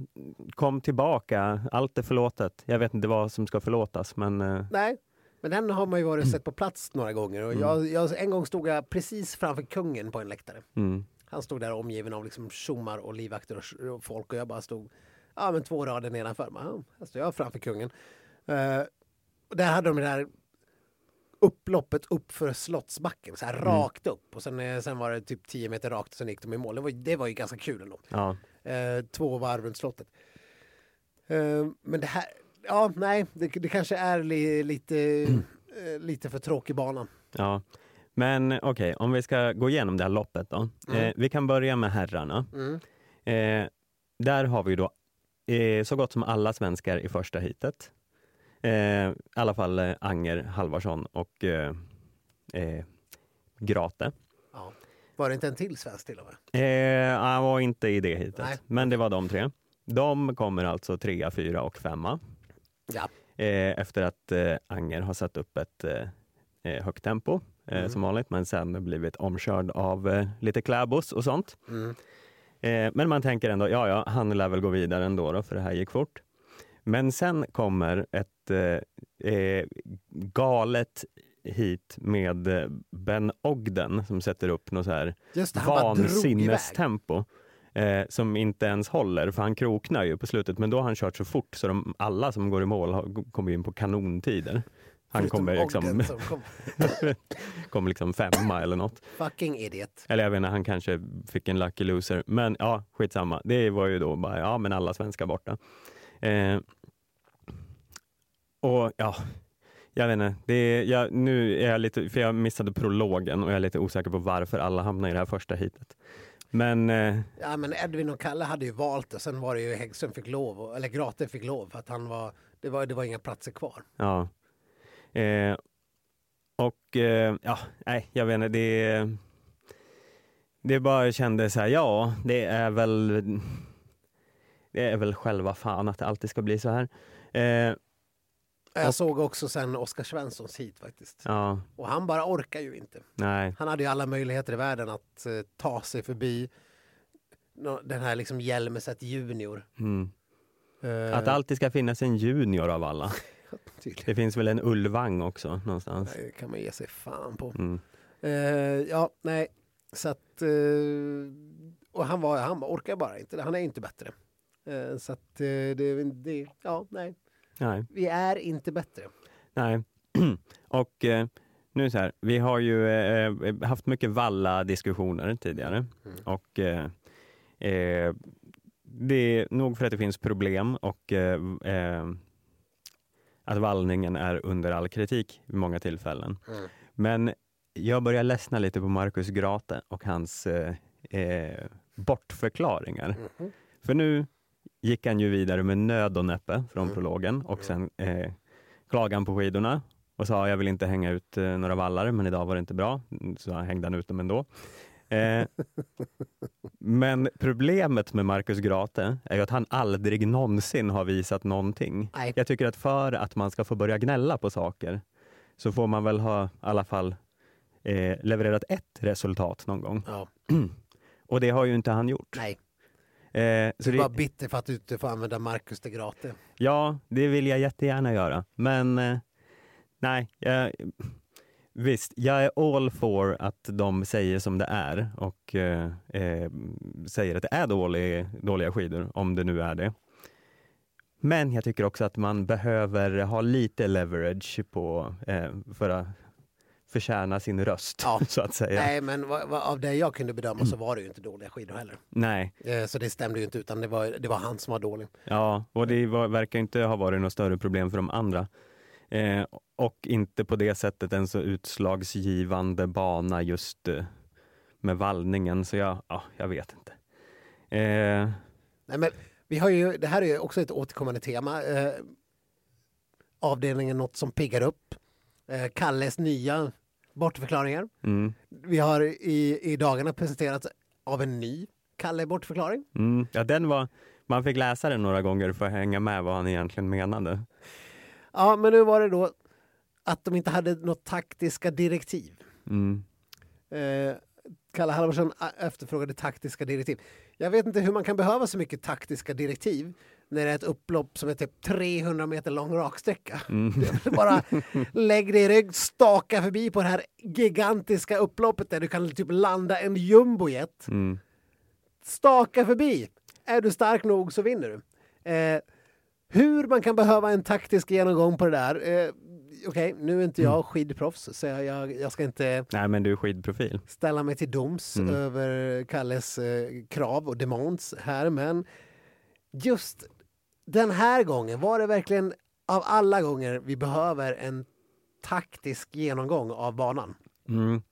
C: kom tillbaka. Allt är förlåtet. Jag vet inte vad som ska förlåtas, men eh,
D: Nej, men den har man ju varit sett på plats några gånger. Och jag, jag, en gång stod jag precis framför kungen på en läktare.
C: mm.
D: Han stod där omgiven av liksom tjommar och livvakter och, och folk och jag bara stod ja, men två rader nedanför. här står jag framför kungen. Uh, och där hade de det här upploppet upp för Slottsbacken, så här rakt upp. Och sen, eh, sen var det typ 10 meter rakt och sen gick de i mål. Det var, det var ju ganska kul ändå.
C: ja.
D: Eh, två varv runt slottet. Eh, men det här, ja nej, det, det kanske är li, lite, eh, lite för tråkig bana.
C: Ja, men okej, om vi ska gå igenom det här loppet då. Eh, vi kan börja med herrarna.
D: Mm.
C: Eh, där har vi då så gott som alla svenskar i första heatet. Eh, I alla fall eh, Anger, Halvarsson och eh, eh, Grate.
D: Ja. Var det inte en till svensk till och med?
C: Eh, han var inte i det
D: Nej.
C: men det var de tre. De kommer alltså trea, fyra och femma.
D: Ja.
C: Eh, efter att eh, Anger har satt upp ett eh, högt tempo eh,
D: Mm.
C: som vanligt, men sen blivit omkörd av lite kläbos och sånt.
D: Mm.
C: Men man tänker ändå, ja, ja, han lär väl gå vidare ändå, då, för det här gick fort. Men sen kommer ett eh, eh, galet hit med eh, Ben Ogden som sätter upp något så här
D: Just
C: vansinnestempo. Eh, som inte ens håller, för han kroknar ju på slutet, men då har han kört så fort så de, alla som går i mål har, kommer in på kanontider. Han
D: Förutom
C: kommer liksom,
D: kom.
C: kommer liksom femma eller något.
D: Fucking idiot.
C: Eller jag vet inte, han kanske fick en lucky loser. Men ja, skitsamma. Det var ju då bara, ja men alla svenskar borta. Eh, och ja, jag vet inte. Det är, jag, nu är jag lite, för jag missade prologen och jag är lite osäker på varför alla hamnar i det här första hitet. Men eh,
D: Ja, men Edvin och Kalle hade ju valt det. Sen var det ju Häggström fick lov, eller Grate fick lov för att han var, det var, det var inga platser kvar.
C: ja. Eh, och eh, ja, nej, jag vet inte. Det, det bara kändes så här, ja, det är väl det är väl själva fan att det alltid ska bli så här. Eh,
D: Jag
C: Och-
D: såg också sen Oskar Svenssons hit faktiskt.
C: ja,
D: Och han bara orkar ju inte.
C: nej.
D: Han hade ju alla möjligheter i världen att eh, ta sig förbi den här liksom Hjelmeset junior.
C: Mm.
D: Eh,
C: Att det alltid ska finnas en junior av alla. Det finns väl en Ulvang också någonstans.
D: Det kan man ge sig fan på.
C: Mm.
D: Eh, ja, nej. Så att... eh, och han var, han orkar bara inte. Han är inte bättre. Eh, så att eh, det, det... Ja, nej.
C: Nej,
D: Vi är inte bättre.
C: nej. Och eh, nu så här, vi har ju haft mycket valla-diskussioner tidigare.
D: Mm.
C: Och eh, det är nog för att det finns problem och eh, att vallningen är under all kritik vid många tillfällen.
D: Mm.
C: Men jag börjar ledsna lite på Marcus Grate och hans eh, bortförklaringar.
D: Mhm.
C: För nu gick han ju vidare med nöd och näppe från
D: Mm.
C: prologen och sen eh, klagade han på skidorna och sa jag vill inte hänga ut eh, några vallar men idag var det inte bra, så hängde han ut dem ändå. Eh, men problemet med Marcus Grate är ju att han aldrig någonsin har visat någonting.
D: Nej.
C: Jag tycker att för att man ska få börja gnälla på saker så får man väl ha i alla fall eh, levererat ett resultat någon gång.
D: Ja,
C: Och det har ju inte han gjort.
D: nej.
C: Eh, så
D: Du var
C: det,
D: bitter för att du inte får använda Marcus de Grate.
C: ja, det vill jag jättegärna göra. Men eh, nej, jag, visst, jag är all for att de säger som det är och eh, eh, säger att det är dålig, dåliga skidor, om det nu är det. Men jag tycker också att man behöver ha lite leverage på, eh, för att förtjäna sin röst,
D: Ja.
C: så att säga.
D: Nej, men vad, vad, av det jag kunde bedöma så var det ju inte dåliga skidor heller.
C: Nej,
D: Eh, så det stämde ju inte, utan det var, det var han som var dålig.
C: Ja, och det var, verkar inte ha varit något större problem för de andra. Eh, och inte på det sättet en så utslagsgivande bana just eh, med vallningen, så jag, ja, jag vet inte. Eh,
D: Nej, men vi har ju, det här är ju också ett återkommande tema. Eh, avdelningen Något som piggar upp. Kalles nya bortförklaringar.
C: mm,
D: Vi har i, i dagarna presenterat av en ny Kalle bortförklaring.
C: mm, ja, den var, man fick läsa den några gånger för att hänga med vad han egentligen menade.
D: Ja, men nu var det då att de inte hade något taktiska direktiv.
C: Mm,
D: Eh, Kalle Halvarsson efterfrågade taktiska direktiv. Jag vet inte hur man kan behöva så mycket taktiska direktiv när det är ett upplopp som är typ 300 meter lång raksträcka.
C: mm,
D: Bara lägg dig i rygg, staka förbi på det här gigantiska upploppet där du kan typ landa en jumbojet.
C: mm,
D: Staka förbi! Är du stark nog så vinner du. Eh, hur man kan behöva en taktisk genomgång på det där. Eh, Okej, nu är inte jag skidproffs så jag, jag, jag ska inte
C: nej, men du är skidprofil.
D: ställa mig till doms
C: Mm.
D: över Kalles eh, krav och demands här, men just den här gången var det verkligen av alla gånger vi behöver en taktisk genomgång av banan.
C: Mm,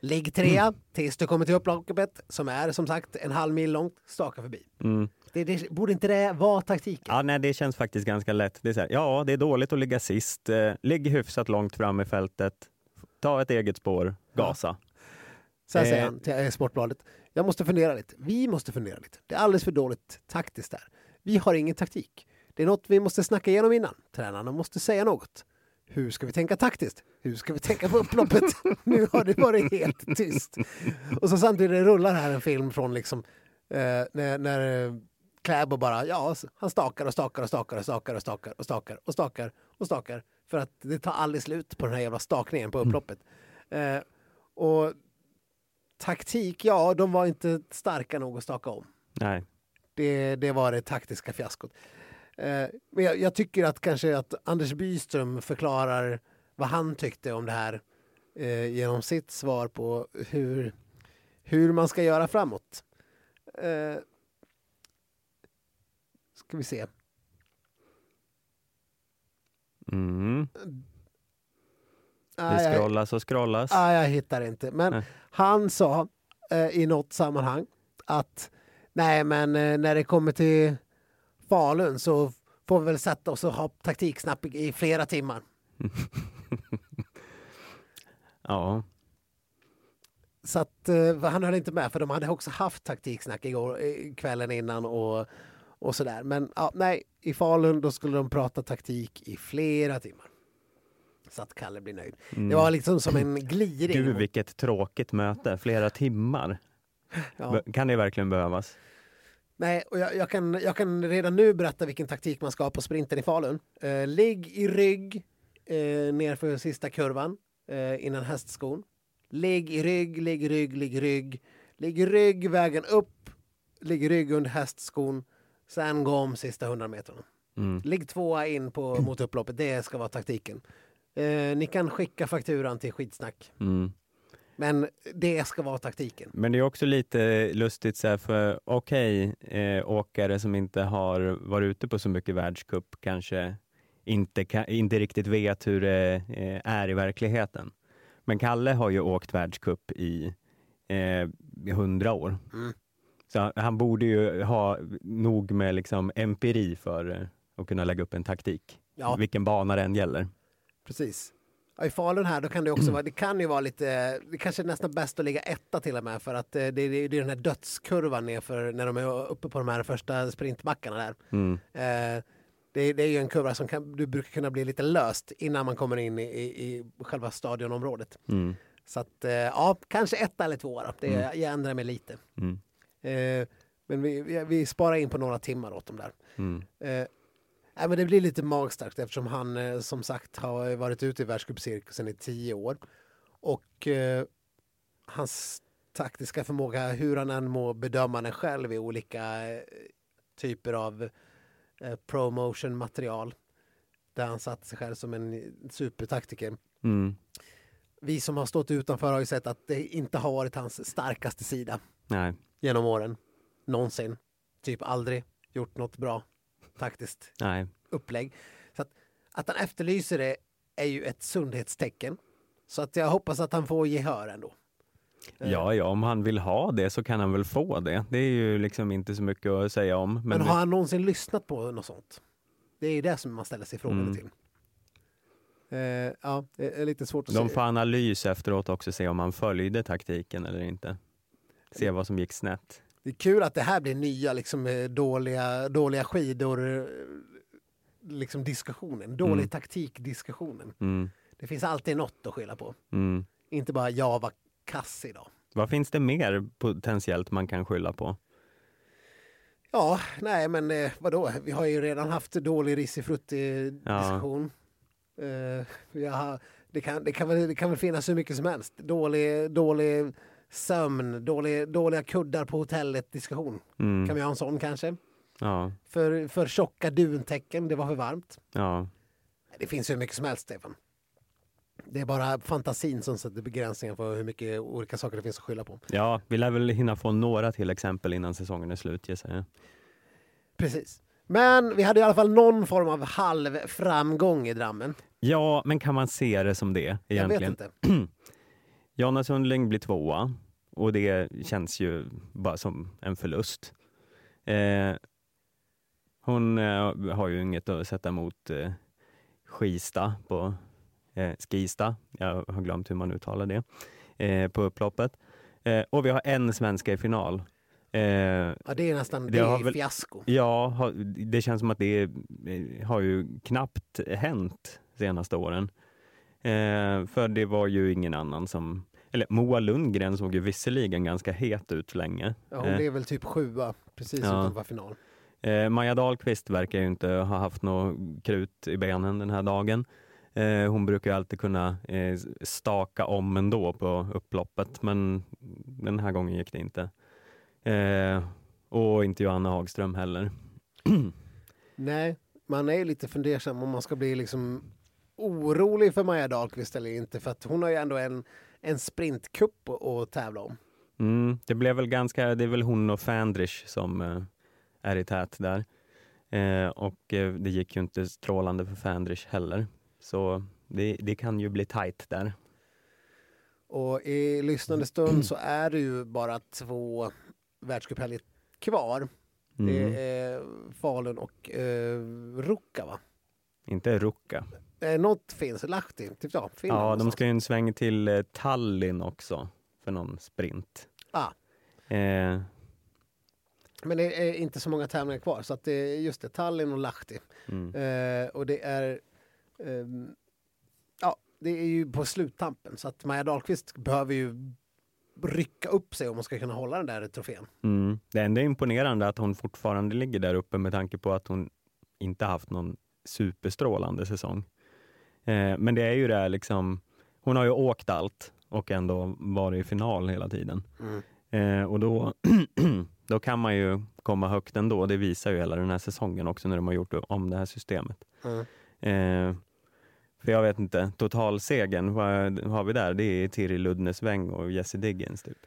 D: Ligg trea tills du kommer till upploppet som är som sagt en halv mil långt, staka förbi.
C: mm.
D: Det, det, borde inte det vara taktiken?
C: Ja, nej, det känns faktiskt ganska lätt. Det är här, ja, det är dåligt att ligga sist. Eh, ligg hyfsat långt fram i fältet. Ta ett eget spår. Gasa.
D: Så här säger
C: Eh.
D: han till Sportbladet. Jag måste fundera lite. Vi måste fundera lite. Det är alldeles för dåligt taktiskt där. Vi har ingen taktik. Det är något vi måste snacka igenom innan. Tränarna måste säga något. Hur ska vi tänka taktiskt? Hur ska vi tänka på upploppet? nu har det varit helt tyst. Och så samtidigt rullar här en film från liksom Eh, när, när eh, Kläbo bara, ja, han stakar och stakar och stakar och stakar och stakar och stakar och stakar och stakar. För att det tar aldrig slut på den här jävla stakningen på upploppet. Eh, och taktik, ja, de var inte starka nog att staka om.
C: Nej.
D: Det, det var det taktiska fiaskot. Eh, men jag, jag tycker att kanske att Anders Byström förklarar vad han tyckte om det här eh, genom sitt svar på hur, hur man ska göra framåt. Eh, ska vi se.
C: Mm.
D: Ah,
C: Det
D: jag,
C: scrollas och scrollas.
D: ah, jag hittar inte. Men
C: Nej.
D: han sa eh, i något sammanhang att nej, men eh, när det kommer till Falun så får vi väl sätta oss och ha taktiksnack i, flera timmar.
C: Ja.
D: Så att eh, han höll inte med för de hade också haft taktiksnack igår, kvällen innan och, och sådär. Men ja, nej, i Falun då skulle de prata taktik i flera timmar. Så att Kalle blir nöjd.
C: Mm.
D: Det var liksom som en gliring.
C: Gud vilket tråkigt möte, flera timmar.
D: ja.
C: Kan det verkligen behövas?
D: Nej, och jag, jag, kan, jag kan redan nu berätta vilken taktik man ska ha på sprinten i Falun. Eh, ligg i rygg eh, nerför sista kurvan eh, innan hästskon. Ligg i rygg, ligg i rygg, ligg i rygg. Ligg i rygg vägen upp, ligg i rygg under hästskon. Sen gå om sista 100 metrarna.
C: Mm.
D: Ligg tvåa in på, mot upploppet, det ska vara taktiken. Eh, ni kan skicka fakturan till skitsnack.
C: Mm.
D: Men det ska vara taktiken.
C: Men det är också lite lustigt så här, för okej, eh, åkare som inte har varit ute på så mycket världscup kanske inte, kan, inte riktigt vet hur det eh, är i verkligheten. Men Kalle har ju åkt världscup i eh, hundra år.
D: Mm.
C: Så han borde ju ha nog med liksom empiri för eh, att kunna lägga upp en taktik.
D: Ja.
C: Vilken bana det än gäller.
D: Precis. Ja, I Falun här, då kan det också vara, det kan ju vara lite, det kanske är nästan bäst att ligga etta till och med för att eh, det, det, det är den här dödskurvan nerför när de är uppe på de här första sprintbackarna där.
C: Mm.
D: Eh, det, det är ju en kurva som kan, du brukar kunna bli lite löst innan man kommer in i, i, själva stadionområdet.
C: Mm.
D: Så att, eh, ja, kanske etta eller två då. Det, Jag ändrar mig lite.
C: Mm.
D: Eh, men vi, vi, vi sparar in på några timmar åt dem där.
C: Mm.
D: Eh, nej, men det blir lite magstarkt eftersom han eh, som sagt har varit ute i världscupcirkusen i tio år. Och eh, hans taktiska förmåga, hur han än må bedöma den själv i olika eh, typer av eh, promotion material. Där han satt sig själv som en supertaktiker.
C: Mm.
D: Vi som har stått utanför har ju sett att det inte har varit hans starkaste sida
C: Nej.
D: genom åren. Någonsin. Typ aldrig gjort något bra taktiskt
C: Nej.
D: upplägg. Så att, att han efterlyser det är ju ett sundhetstecken. Så att jag hoppas att han får gehör ändå. Eh,
C: Ja, ja, om han vill ha det så kan han väl få det. Det är ju liksom inte så mycket att säga om. Men,
D: Men har han någonsin lyssnat på något sånt? Det är ju det som man ställer sig frågan
C: Mm.
D: till. Eh, ja, det är lite svårt att
C: de
D: se.
C: får analys efteråt också, se om han följde taktiken eller inte. Se vad som gick snett.
D: Det är kul att det här blir nya liksom, eh, dåliga, dåliga skidor eh, liksom diskussionen. Dålig
C: Mm.
D: taktik-diskussionen.
C: Mm.
D: Det finns alltid något att skylla på.
C: Mm.
D: Inte bara jag var kass idag.
C: Vad finns det mer potentiellt man kan skylla på?
D: Ja, nej men eh, vadå? Vi har ju redan haft dålig risifrutti diskussion. Eh, vi har, det, kan, det, kan väl, det kan väl finnas hur mycket som helst. Dålig, dålig sömn, dålig, dåliga kuddar på hotellet diskussion.
C: Mm.
D: Kan vi ha en sån kanske?
C: Ja,
D: För, för tjocka duntäcken, det var för varmt.
C: ja.
D: Det finns hur mycket som helst, Stefan. Det är bara fantasin som sätter begränsningar för hur mycket olika saker det finns att skylla på.
C: ja, vi lär väl hinna få några till exempel innan säsongen är slut gissar jag.
D: Precis. Men vi hade i alla fall någon form av halvframgång i Drammen.
C: Ja, men kan man se det som det
D: Jag
C: egentligen?
D: vet inte.
C: Jonna Sundling blir tvåa och det känns ju bara som en förlust. Eh, hon eh, har ju inget att sätta emot eh, Skista på eh, Skista, jag har glömt hur man uttalar det, eh, på upploppet. Eh, och vi har en svenska i final. Eh,
D: Ja, det är nästan
C: Det
D: det är
C: väl-
D: fiasko.
C: Ja, det känns som att det har ju knappt hänt senaste åren. Eh, för det var ju ingen annan som, eller Moa Lundgren såg ju visserligen ganska het ut länge.
D: Ja, hon
C: Eh,
D: blev väl typ sjua precis
C: Ja.
D: utanför final.
C: Eh, Maja Dahlqvist verkar ju inte ha haft något krut i benen den här dagen. Eh, hon brukar ju alltid kunna eh, staka om ändå på upploppet, men den här gången gick det inte. Eh, och inte Johanna Hagström heller.
D: Nej, man är ju lite fundersam om man ska bli liksom orolig för Maja Dahlqvist eller inte. För att hon har ju ändå en, en sprintcup att- tävla om.
C: Mm, det blev väl ganska, det är väl hon och Fandrich som eh, är i tät där. Eh, och eh, det gick ju inte strålande för Fandrich heller. Så det, det kan ju bli tajt där.
D: Och i lyssnande stund så är det ju bara två världscuphelger kvar. Det
C: Mm.
D: är Falun och eh, Ruka va?
C: Inte Ruka.
D: Eh, något finns, Lahti, typ ja, Finland
C: Ja, de ska ju en sväng till eh, Tallinn också för någon sprint.
D: Ah.
C: Eh,
D: Men det är inte så många tävlingar kvar så att det är just det, Tallinn och Lahti.
C: mm.
D: Eh, och det är ehm, ja, det är ju på sluttampen så att Maja Dahlqvist behöver ju rycka upp sig om hon ska kunna hålla den där trofén.
C: Mm. Det enda är imponerande att hon fortfarande ligger där uppe med tanke på att hon inte haft någon superstrålande säsong. Eh, men det är ju det här liksom, hon har ju åkt allt och ändå varit i final hela tiden.
D: Mm.
C: Eh, och då, då kan man ju komma högt ändå. Det visar ju hela den här säsongen också när de har gjort om det här systemet.
D: Mm.
C: Eh, för jag vet inte, totalsegern, vad har vi där? Det är Tiril Ludnesväng och Jesse Diggins typ.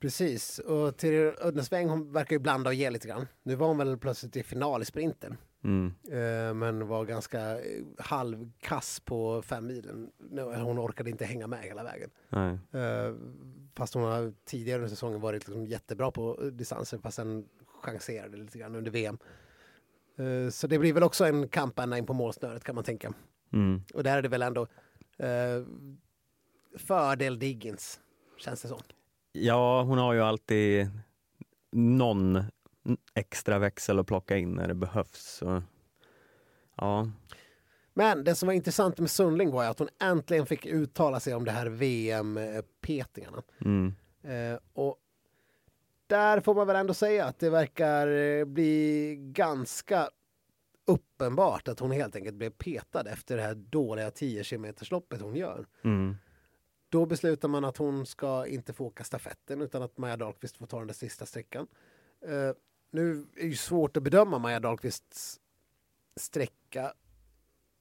D: Precis, och till Uddnesväng hon verkar ju blanda och ge lite grann. Nu var hon väl plötsligt i final i sprinten.
C: Mm.
D: Eh, men var ganska eh, halvkass på fem milen. Hon orkade inte hänga med hela vägen.
C: Nej.
D: Eh, fast hon har tidigare under säsongen varit liksom jättebra på distanser fast sen chanserade lite grann under VM. Så det blir väl också en kamp ända in på målsnöret kan man tänka.
C: Mm.
D: Och där är det väl ändå fördel Diggins, känns det som.
C: Ja, hon har ju alltid någon extra växel att plocka in när det behövs. Så, ja.
D: Men det som var intressant med Sundling var att hon äntligen fick uttala sig om det här VM-petningarna.
C: Mm.
D: Eh, och där får man väl ändå säga att det verkar eh, bli ganska uppenbart att hon helt enkelt blev petad efter det här dåliga 10 km loppet hon gör.
C: Mm.
D: Då beslutar man att hon ska inte få åka stafetten utan att Maja Dahlqvist får ta den där sista sträckan. Eh, nu är det ju svårt att bedöma Maja Dahlqvists sträcka.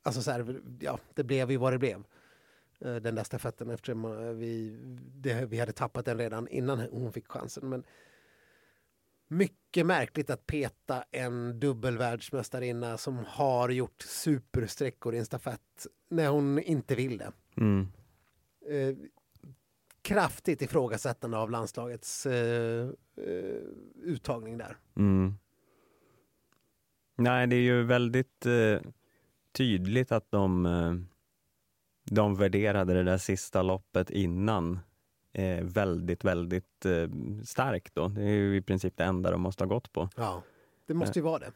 D: Alltså så här, ja, det blev ju vad det blev. Eh, den där stafetten eftersom eh, vi, det, vi hade tappat den redan innan hon fick chansen. Men mycket märkligt att peta en dubbelvärldsmästarinna som har gjort supersträckor i en stafett när hon inte vill det
C: Mm.
D: Kraftigt ifrågasättande av landslagets eh, eh, uttagning där.
C: Mm. Nej, det är ju väldigt eh, tydligt att de, eh, de värderade det där sista loppet innan eh, väldigt, väldigt eh, starkt. Då. Det är ju i princip det enda de måste ha gått på.
D: Ja, det måste ju vara det.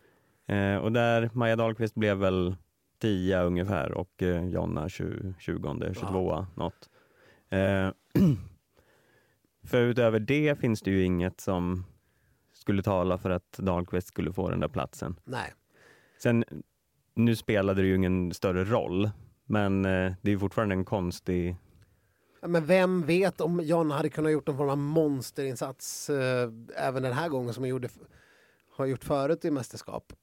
C: Eh, och där, Maja Dahlqvist blev väl 10 ungefär och Jonna 20, 20 22 något. Eh, för utöver det finns det ju inget som skulle tala för att Dahlqvist skulle få den där platsen.
D: Nej,
C: Sen, nu spelade det ju ingen större roll, men eh, det är ju fortfarande en konstig...
D: Ja, men vem vet om John hade kunnat gjort någon form av monsterinsats eh, även den här gången som hon gjorde, har gjort förut i mästerskap.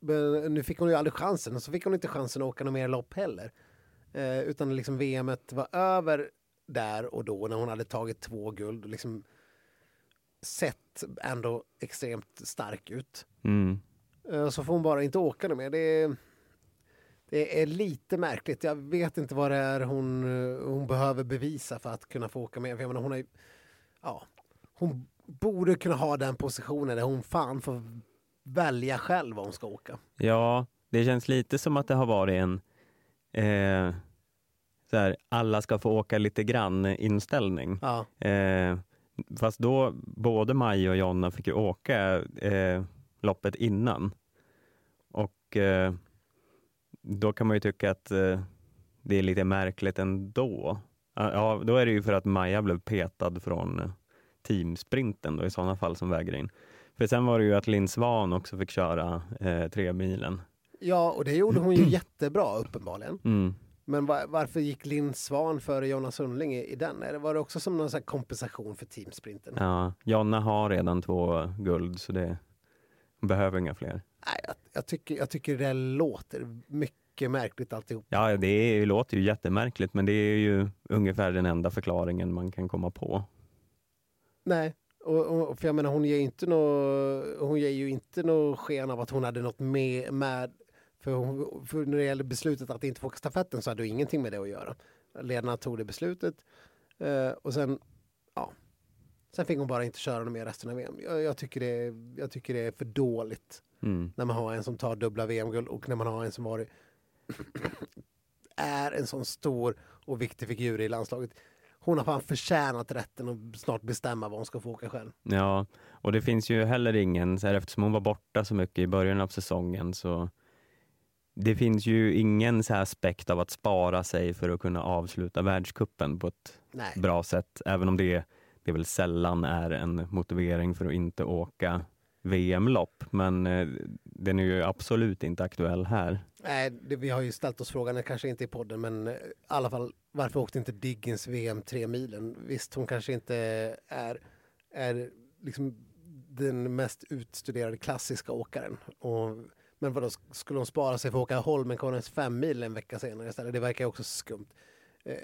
D: Men nu fick hon ju aldrig chansen och så fick hon inte chansen att åka något mer lopp heller. Eh, utan liksom VMet var över där och då när hon hade tagit två guld och liksom sett ändå extremt stark ut.
C: Mm,
D: Eh, Så får hon bara inte åka något mer. Det är, det är lite märkligt. Jag vet inte vad det är hon, eh, hon behöver bevisa för att kunna få åka med. För jag menar, hon, är, ja, hon borde kunna ha den positionen där hon fan får välja själv var hon ska åka.
C: Ja, det känns lite som att det har varit en eh, så här, alla ska få åka lite grann inställning.
D: Ja,
C: Eh, fast då, både Maj och Jonna fick ju åka eh, loppet innan. Och eh, då kan man ju tycka att eh, det är lite märkligt ändå. Ja, då är det ju för att Maja blev petad från eh, teamsprinten då i sådana fall som väger in. För sen var det ju att Linn Svan också fick köra eh, tre milen.
D: Ja, och det gjorde hon ju jättebra uppenbarligen.
C: Mm.
D: Men va- varför gick Linn Svan före Jonas Sundling i, i den? Var det också som någon sån kompensation för teamsprinten?
C: Ja, Jonna har redan två guld så det behöver inga fler.
D: Nej, jag, jag, tycker, jag tycker det låter mycket märkligt alltihop.
C: Ja, det är, det låter ju jättemärkligt men det är ju ungefär den enda förklaringen man kan komma på.
D: Nej, och, och, för jag menar hon ger inte nå, hon ger ju inte något sken av att hon hade något med, med för, hon, för när det gäller beslutet att inte få stafetten så hade det ingenting med det att göra. Ledarna tog det beslutet eh, och sen, ja, sen fick hon bara inte köra något mer resten av VM. Jag, jag, tycker det, jag tycker det är för dåligt
C: Mm.
D: när man har en som tar dubbla VM-guld och när man har en som varit är en sån stor och viktig figur i landslaget. Hon har fan förtjänat rätten att snart bestämma vad hon ska få åka själv.
C: Ja, och det finns ju heller ingen, så här, eftersom hon var borta så mycket i början av säsongen så det finns ju ingen så här aspekt av att spara sig för att kunna avsluta världskuppen på ett
D: Nej.
C: bra sätt, även om det, det väl sällan är en motivering för att inte åka VM-lopp. Men eh, den är ju absolut inte aktuell här.
D: Nej, det, vi har ju ställt oss frågan, kanske inte i podden, men eh, i alla fall varför åkte inte Diggins VM tre milen? Visst, hon kanske inte är, är liksom den mest utstuderade klassiska åkaren. Och, men vadå, skulle hon spara sig för att åka Holmenkollens fem mil en vecka senare istället? Det verkar också skumt. Eh,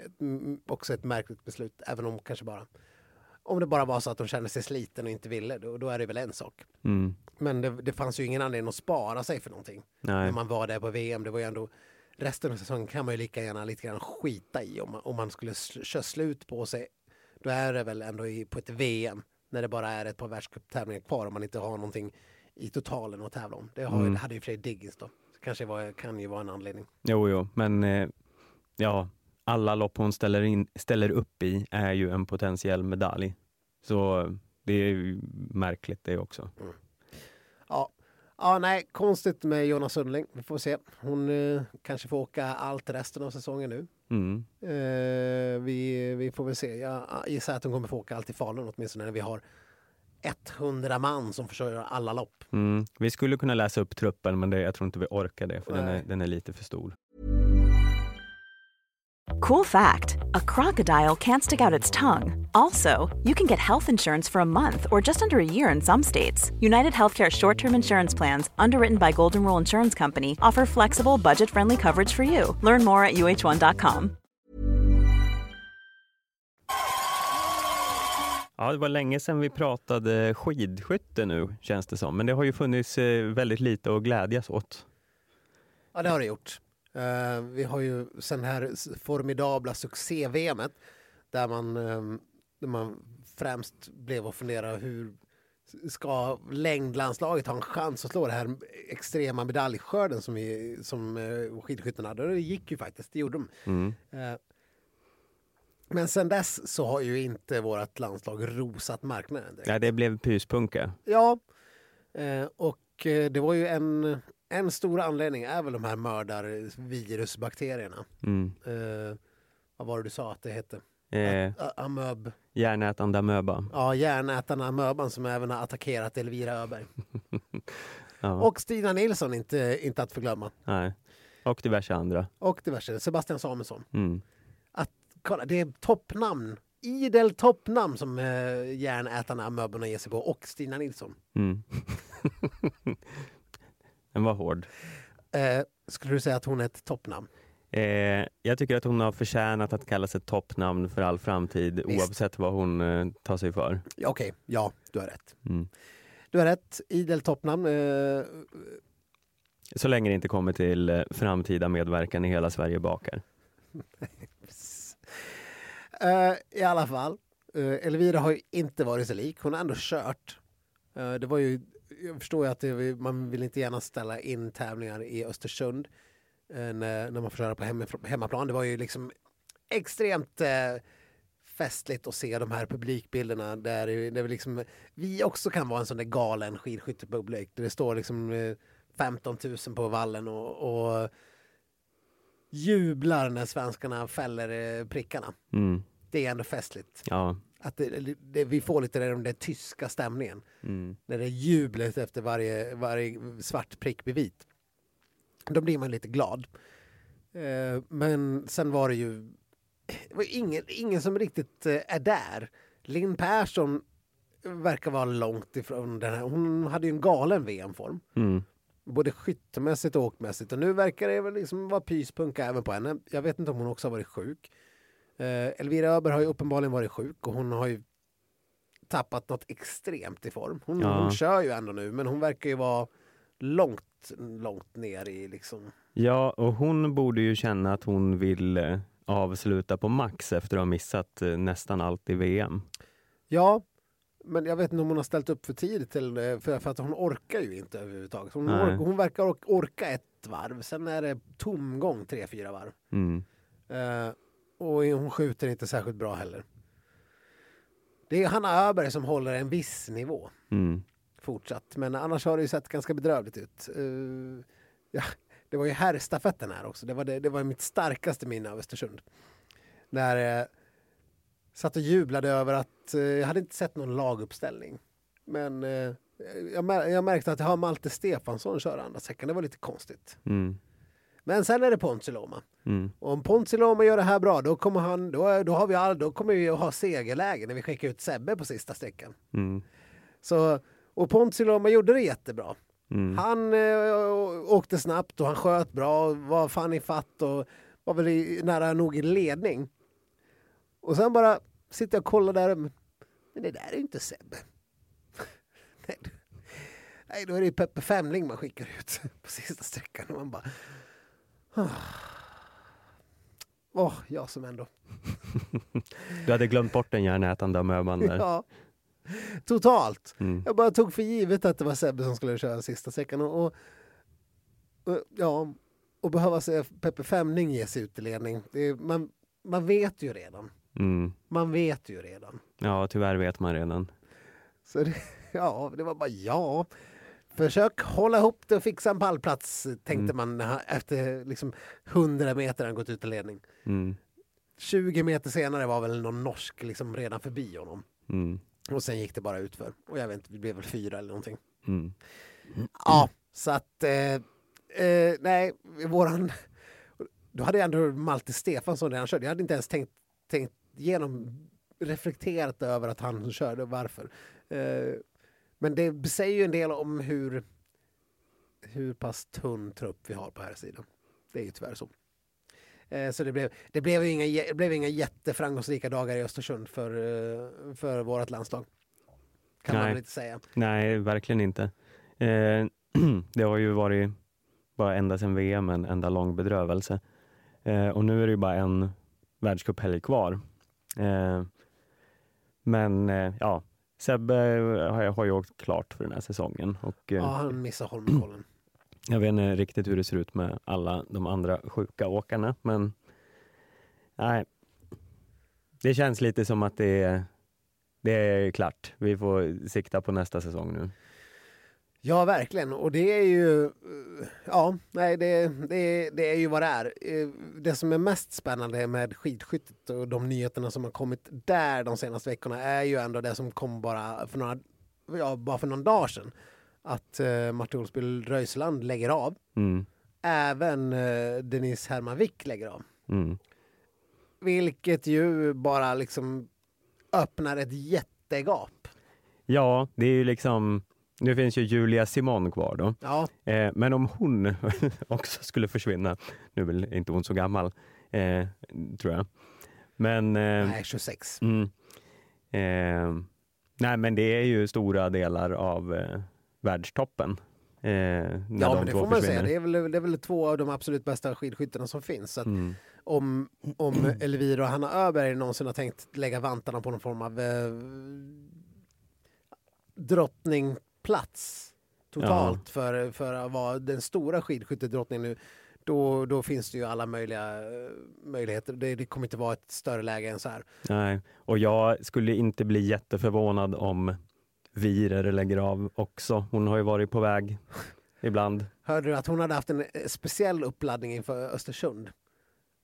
D: också ett märkligt beslut, även om kanske bara om det bara var så att hon kände sig sliten och inte ville, då, då är det väl en sak.
C: Mm.
D: Men det, det fanns ju ingen anledning att spara sig för någonting när
C: Nej.
D: man var där på VM. Det var ju ändå resten av säsongen kan man ju lika gärna lite grann skita i om man, om man skulle köra slut på sig. Då är det väl ändå i, på ett VM när det bara är ett par världscuptävlingar kvar om man inte har någonting i totalen att tävla om. Det har,
C: Mm.
D: det hade ju Fredrik Diggins då. Kanske var, kan ju vara en anledning.
C: Jo, jo, men eh, ja, alla lopp hon ställer, in, ställer upp i är ju en potentiell medalj. Så det är ju märkligt det också.
D: Ja. ja, nej, konstigt med Jonas Sundling. Vi får se. Hon eh, kanske får åka allt resten av säsongen nu.
C: Mm.
D: Eh, vi, vi får väl se. Jag gissar att hon kommer få åka allt i Falun åtminstone när vi har 100 man som försörjer alla lopp.
C: Mm. Vi skulle kunna läsa upp truppen, men det, jag tror inte vi orkar det, för den är, den är lite för stor.
E: Cool fact a crocodile can't stick out its tongue. Also, you can get health insurance for a month or just under a year in some states. United Healthcare short term insurance plans, underwritten by Golden Rule Insurance Company, offer flexible, budget friendly coverage for you. Learn more at uh1.com.
C: Ja, det var länge sedan vi pratade skidskytte nu, känns det som. Men det har ju funnits eh, väldigt lite att glädjas åt.
D: Ja, det har det gjort. Eh, vi har ju sen här formidabla succé-VMet där man, eh, där man främst blev att fundera hur ska längdlandslaget ha en chans att slå det här extrema medaljskörden som, vi, som eh, skidskyttarna hade? Och det gick ju faktiskt, det gjorde de.
C: Mm.
D: Men sen dess så har ju inte vårt landslag rosat marknaden direkt.
C: Ja, det blev pyspunka.
D: Ja, eh, och eh, det var ju en, en stor anledning är väl de här mördarvirusbakterierna.
C: Mm.
D: Eh, vad var det du sa att det hette?
C: Eh,
D: A- amöb.
C: järnätande amöba.
D: Ja, järnätarna amöban som även har attackerat Elvira Öberg.
C: Ja,
D: Och Stina Nilsson inte, inte att förglömma.
C: nej. och diverse andra.
D: Och diverse. Sebastian Samuelsson.
C: Mm.
D: Kolla, det är toppnamn. Idel toppnamn som eh, järnätarna amöborna ger sig på. Och Stina Nilsson.
C: Mm. Den var hård.
D: Eh, skulle du säga att hon är ett toppnamn?
C: Eh, jag tycker att hon har förtjänat att kallas ett toppnamn för all framtid
D: Visst.
C: oavsett vad hon eh, tar sig för.
D: Okej, ja, du har rätt.
C: Mm.
D: Du har rätt. Idel toppnamn. Eh,
C: Så länge det inte kommer till eh, framtida medverkan i Hela Sverige bakar.
D: Eh, I alla fall. Eh, Elvira har ju inte varit så lik. Hon har ändå kört. Eh, det var ju, jag förstår ju att det, man vill inte gärna ställa in tävlingar i Östersund när, när man får köra på hem, hemmaplan. Det var ju liksom extremt festligt att se de här publikbilderna där, där vi, liksom, vi också kan vara en sån där galen skidskyttepublik. Där det står liksom 15 000 på vallen och, och jublar när svenskarna fäller prickarna.
C: Mm.
D: Det är ändå festligt.
C: Ja.
D: Att det, det, vi får lite den där tyska stämningen.
C: Mm.
D: När det är jublet efter varje, varje svart prick blir vit. Då blir man lite glad. Eh, men sen var det ju det var ingen, ingen som riktigt eh, är där. Linn Persson verkar vara långt ifrån den här. Hon hade ju en galen VM-form.
C: Mm.
D: Både skyttemässigt och åkmässigt. Och nu verkar det väl liksom vara pyspunka även på henne. Jag vet inte om hon också har varit sjuk. Eh, Elvira Öberg har ju uppenbarligen varit sjuk och hon har ju tappat något extremt i form. Hon,
C: Ja.
D: hon kör ju ändå nu men hon verkar ju vara långt, långt ner i liksom...
C: Ja, och hon borde ju känna att hon vill eh, avsluta på max efter att ha missat eh, nästan allt i VM.
D: Ja, men jag vet inte om hon har ställt upp för tidigt till, för, för att hon orkar ju inte överhuvudtaget. Hon,
C: Nej.
D: ork, hon verkar ork, orka ett varv, sen är det tomgång tre, fyra varv.
C: Mm.
D: Eh, och hon skjuter inte särskilt bra heller. Det är Hanna Öberg som håller en viss nivå
C: Mm.
D: fortsatt. Men annars har det ju sett ganska bedrövligt ut. Eh, ja, det var ju herrstafetten här också. Det var, det, det var mitt starkaste minne av Östersund. När jag satt och jublade över att eh, jag hade inte sett någon laguppställning. Men eh, jag, jag märkte att jag har Malte Stefansson kör andra säcken. Det var lite konstigt.
C: Mm.
D: Men sen är det Ponsi Loma.
C: Mm.
D: Och om Ponsi Loma gör det här bra, då kommer, han, då, då har vi all, då kommer vi att ha segerläge när vi skickar ut Sebbe på sista sträckan.
C: Mm.
D: Så, och Ponsi Loma gjorde det jättebra.
C: Mm.
D: Han eh, åkte snabbt och han sköt bra, var fan i fatt och var väl i, nära nog i ledning. Och sen bara sitter jag och kollar där, men det där är ju inte Sebbe. Nej, då är det ju Peppe Femling man skickar ut på sista sträckan. Och man bara... Åh, Åh, jag som ändå...
C: Du hade glömt bort den hjärnätande amöban där.
D: Ja, totalt.
C: Mm.
D: Jag bara tog för givet att det var Sebbe som skulle köra sista sträckan. Och, och, och, ja, och behöva se Peppe Femling ge sig ut i ledning. Det är, man, man vet ju redan.
C: Mm.
D: Man vet ju redan.
C: Ja, tyvärr vet man redan.
D: Så det, ja, det var bara ja. Försök hålla ihop det och fixa en pallplats, tänkte
C: Mm.
D: man efter liksom 100 meter han gått ut i ledning.
C: Mm.
D: 20 meter senare var väl någon norsk liksom redan förbi honom.
C: Mm.
D: Och sen gick det bara utför. Och jag vet inte, det blev väl fyra eller någonting.
C: Mm.
D: Ja, så att eh, eh, nej, våran... Då hade jag ändå Malte Stefansson redan kört. Jag hade inte ens tänkt, tänkt igenom, reflekterat över att han körde och varför. Eh, men det säger ju en del om hur, hur pass tunn trupp vi har på här sidan. Det är ju tyvärr så. Eh, så det blev, det, blev inga, det blev inga jätteframgångsrika dagar i Östersund för, eh, för vårt landslag. Kan man
C: Nej.
D: väl inte säga.
C: Nej, verkligen inte. Eh, det har ju varit bara ända sedan VM en enda lång bedrövelse. Eh, och nu är det ju bara en världscuphelg kvar. Men ja, Sebbe har, har ju åkt klart för den här säsongen och eh,
D: Ja, han missade Holmenkollen.
C: jag vet inte riktigt hur det ser ut med alla de andra sjuka åkarna, men nej. Det känns lite som att det är, det är klart. Vi får sikta på nästa säsong nu.
D: Ja, verkligen. Och det är ju... eh, Ja, nej, det, det, det är ju vad det är. Eh, Det som är mest spännande med skidskyttet och de nyheterna som har kommit där de senaste veckorna är ju ändå det som kom bara för några, ja, bara för någon dag sedan. Att uh, Martin Olsby Röisland lägger av.
C: Mm,
D: Även uh, Denise Hermanvik lägger av.
C: mm,
D: Vilket ju bara liksom öppnar ett jättegap.
C: Ja, det är ju liksom, nu finns ju Julia Simon kvar då.
D: Ja,
C: Eh, men om hon också skulle försvinna, nu är väl inte hon så gammal, eh, tror jag. Men, eh,
D: nej, 26.
C: mm, eh, nej men det är ju stora delar av eh, världstoppen. Eh,
D: Ja,
C: de
D: men det får man säga. Det är, väl, det är väl två av de absolut bästa skidskyttarna som finns. Så
C: Mm,
D: om, om Elvira och Hanna Öberg någonsin har tänkt lägga vantarna på någon form av eh, drottningplats totalt för, för att vara den stora skidskyttedrottningen nu, då, då finns det ju alla möjliga eh, möjligheter. Det, det kommer inte vara ett större läge än så här.
C: nej. Och jag skulle inte bli jätteförvånad om Virer lägger av också. Hon har ju varit på väg ibland.
D: Hörde du att hon hade haft en eh, speciell uppladdning inför Östersund?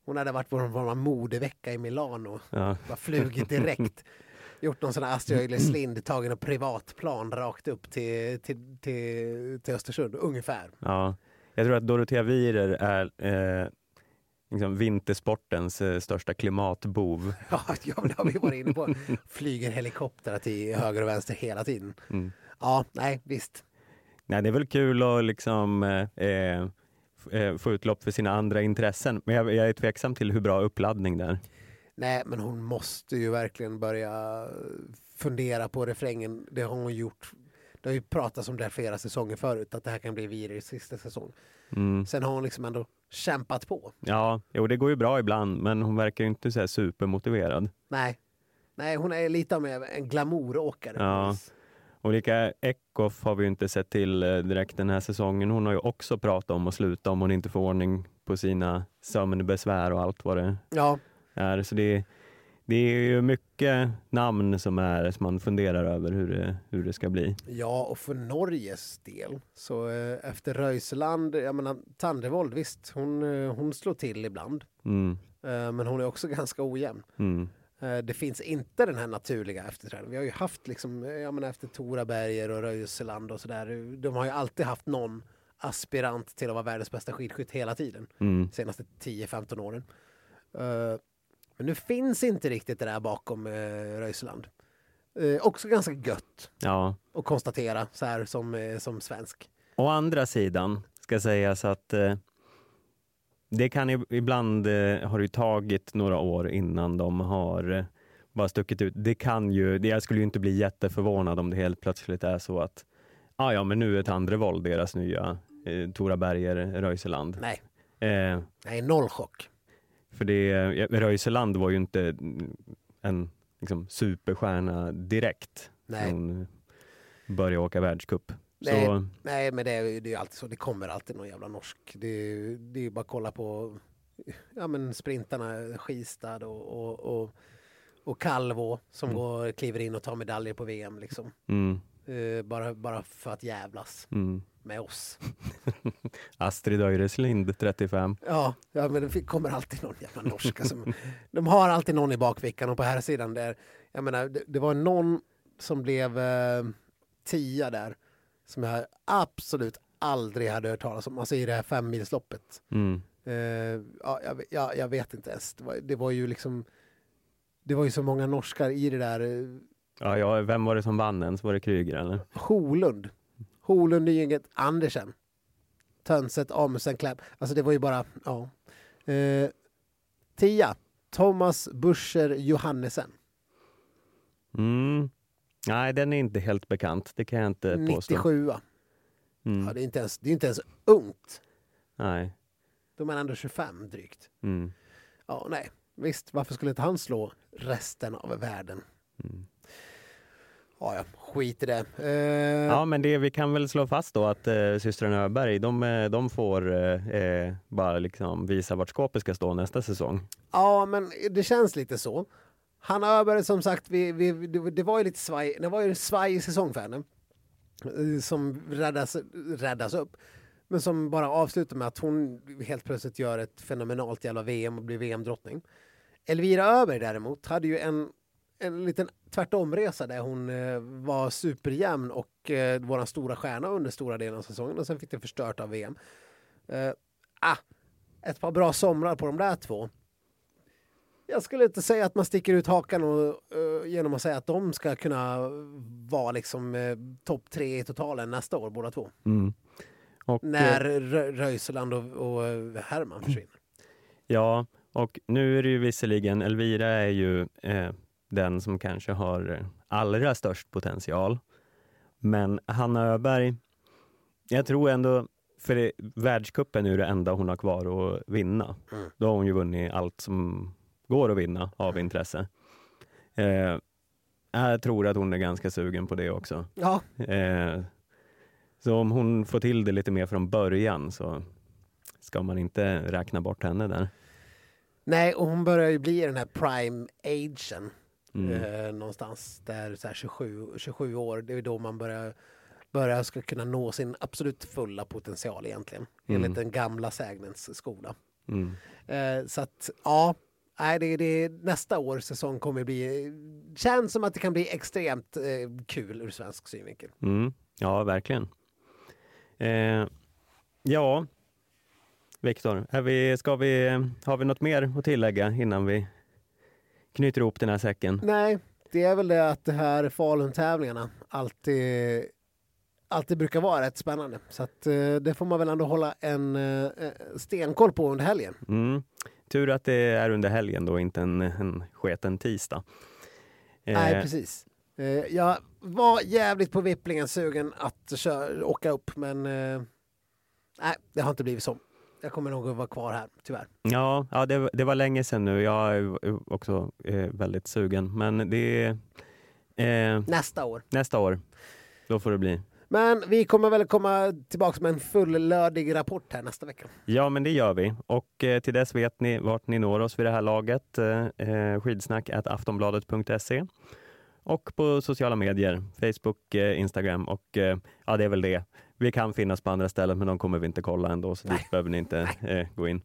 D: Hon hade varit på en form av modevecka i Milano.
C: Ja.
D: Bara flugit direkt. Gjort någon sån här Astrid Öjles Lind, tagit en privatplan rakt upp till, till, till, till Östersund, ungefär.
C: Ja. Jag tror att Dorotea Wierer är eh, liksom vintersportens eh, största klimatbov.
D: Ja, ja, det har vi varit inne på. Flyger helikoptrar till höger och vänster hela tiden.
C: Mm.
D: Ja, nej, visst.
C: Nej, det är väl kul att liksom, eh, eh, eh, få utlopp för sina andra intressen, men jag, jag är tveksam till hur bra uppladdning det är.
D: Nej, men hon måste ju verkligen börja fundera på refrängen. Det har hon gjort. Det har ju pratats om det här flera säsonger förut, att det här kan bli Viris sista säsong.
C: Mm.
D: Sen har hon liksom ändå kämpat på.
C: Ja, jo, det går ju bra ibland, men hon verkar ju inte så här supermotiverad.
D: Nej, nej hon är lite av en glamouråkare.
C: Ja. Ulrika Eckhoff har vi ju inte sett till eh, direkt den här säsongen. Hon har ju också pratat om att sluta om hon inte får ordning på sina sömnbesvär och allt vad det
D: ja,
C: är. Så det, det är ju mycket namn som är som man funderar över hur det, hur det ska bli.
D: Ja, och för Norges del så eh, efter Röiseland, jag menar Tandrevold, visst, hon, eh, hon slår till ibland.
C: Mm,
D: Eh, men hon är också ganska ojämn.
C: mm,
D: Eh, det finns inte den här naturliga efterträdaren. Vi har ju haft liksom, eh, jag menar efter Tora Berger och Röiseland och sådär. De har ju alltid haft någon aspirant till att vara världens bästa skidskytt hela tiden.
C: mm.
D: senaste 10-15 åren. Eh, men nu finns inte riktigt det där bakom uh, Röiseland. Eh, också ganska gött
C: Ja.
D: att konstatera så här som, eh, som svensk.
C: Å andra sidan ska sägas att eh, det kan ibland eh, har det tagit några år innan de har eh, bara stuckit ut. Det kan ju, det, jag skulle ju inte bli jätteförvånad om det helt plötsligt är så att ah, ja, men nu är Tandrevold deras nya eh, Tora Berger Röiseland.
D: Nej,
C: Eh,
D: nej noll chock.
C: För det, ja, Röiseland var ju inte en liksom, superstjärna direkt
D: Nej.
C: hon började åka världscup.
D: Nej.
C: Så,
D: Nej, men det är, ju- det är ju alltid så. Det kommer alltid någon jävla norsk. Det, är- det är ju bara att kolla på ja, men sprintarna, Skistad och, och, och, och Calvo som
C: Mm.
D: går, kliver in och tar medaljer på VM. Liksom.
C: mm,
D: Eh, bara, bara för att jävlas
C: mm.
D: med oss.
C: Astrid Öjreslind, 35.
D: Ja, ja men det kommer alltid någon jävla norska som... de har alltid någon i bakfickan och på här sidan där... Jag menar, det, det var någon som blev eh, tia där som jag absolut aldrig hade hört talas om, alltså i det här femmilsloppet.
C: Mm.
D: Eh, ja, jag, jag, jag vet inte ens. Det var, det var ju liksom... Det var ju så många norskar i det där.
C: Ja, ja, vem var det som vann ens? Var det Kryger eller?
D: Holund. Holund, Nygent, Andersen. Tönset, Amundsen, Kläbb. Alltså det var ju bara, ja. Eh, tia. Thomas Buscher Johannesen.
C: Mm. Nej, den är inte helt bekant. Det kan jag inte påstå.
D: 97
C: Mm.
D: ja, det, är inte ens, det är inte ens ungt.
C: Nej.
D: De är ändå 25 drygt.
C: Mm.
D: Ja, nej. Visst, varför skulle inte han slå resten av världen?
C: Mm.
D: Ja, ja, skit i det. Eh,
C: Ja, men det, vi kan väl slå fast då att eh, systrarna Öberg, de, eh, de får eh, eh, bara liksom visa vart skåpet ska stå nästa säsong.
D: Ja, men det känns lite så. Hanna Öberg, som sagt, vi, vi, det, var ju lite svaj, det var ju en svajig säsong för henne. eh, Som räddas, räddas upp. Men som bara avslutar med att hon helt plötsligt gör ett fenomenalt jävla VM och blir VM-drottning. Elvira Öberg däremot hade ju en, en liten tvärtomresa där hon eh, var superjämn och eh, den stora stjärna under stora delen av säsongen och sen fick det förstört av VM. Eh, ah, ett par bra somrar på de där två. Jag skulle inte säga att man sticker ut hakan och, eh, genom att säga att de ska kunna vara liksom eh, topp tre i totalen nästa år båda två.
C: Mm. Och, eh,
D: När Rö- Röiseland och, och eh, Herman försvinner.
C: Ja, och nu är det ju visserligen, Elvira är ju eh, den som kanske har allra störst potential. Men Hanna Öberg, jag tror ändå, för det, världscupen är det enda hon har kvar att vinna.
D: Mm.
C: Då har hon ju vunnit allt som går att vinna av intresse. Eh, jag tror att hon är ganska sugen på det också.
D: Ja,
C: Eh, så om hon får till det lite mer från början så ska man inte räkna bort henne där.
D: nej, och hon börjar ju bli den här prime agen.
C: Mm.
D: Eh, någonstans där så här 27, 27 år, det är då man börjar, börjar ska kunna nå sin absolut fulla potential egentligen.
C: Mm.
D: Enligt den gamla sägnens skola.
C: Mm.
D: Eh, så att ja, nej, det, det, nästa års säsong kommer bli, känns som att det kan bli extremt eh, kul ur svensk synvinkel.
C: Mm. Ja, verkligen. Eh, ja, Viktor, vi, ska vi, har vi något mer att tillägga innan vi knyter ihop den här säcken?
D: Nej, det är väl det att det här Falun-tävlingarna alltid, alltid brukar vara rätt spännande. Så att, eh, det får man väl ändå hålla en eh, stenkoll på under helgen.
C: Mm. Tur att det är under helgen då, inte en, en sketen tisdag.
D: Nej,
C: Eh,
D: precis. Eh, jag var jävligt på vipplingen sugen att köra, åka upp, men eh, nej, det har inte blivit så. Jag kommer nog att vara kvar här, tyvärr.
C: Ja, ja det, det var länge sedan nu. Jag är också eh, väldigt sugen. Men det är eh,
D: Nästa år.
C: nästa år. Då får det bli.
D: Men vi kommer väl komma tillbaka med en fullödig rapport här nästa vecka.
C: Ja, men det gör vi. Och eh, till dess vet ni vart ni når oss vid det här laget. Eh, eh, skidsnack aftonbladet.se och på sociala medier, Facebook, eh, Instagram och eh, ja, det är väl det. Vi kan finnas på andra ställen, men de kommer vi inte kolla ändå, så dit behöver ni inte eh, gå in.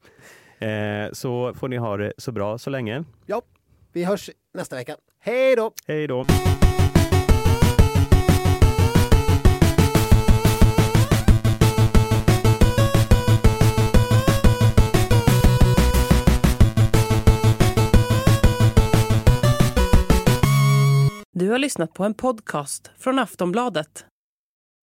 C: Eh, så får ni ha det så bra så länge.
D: Ja, vi hörs nästa vecka. Hej då!
C: Hej då!
A: Du har lyssnat på en podcast från Aftonbladet.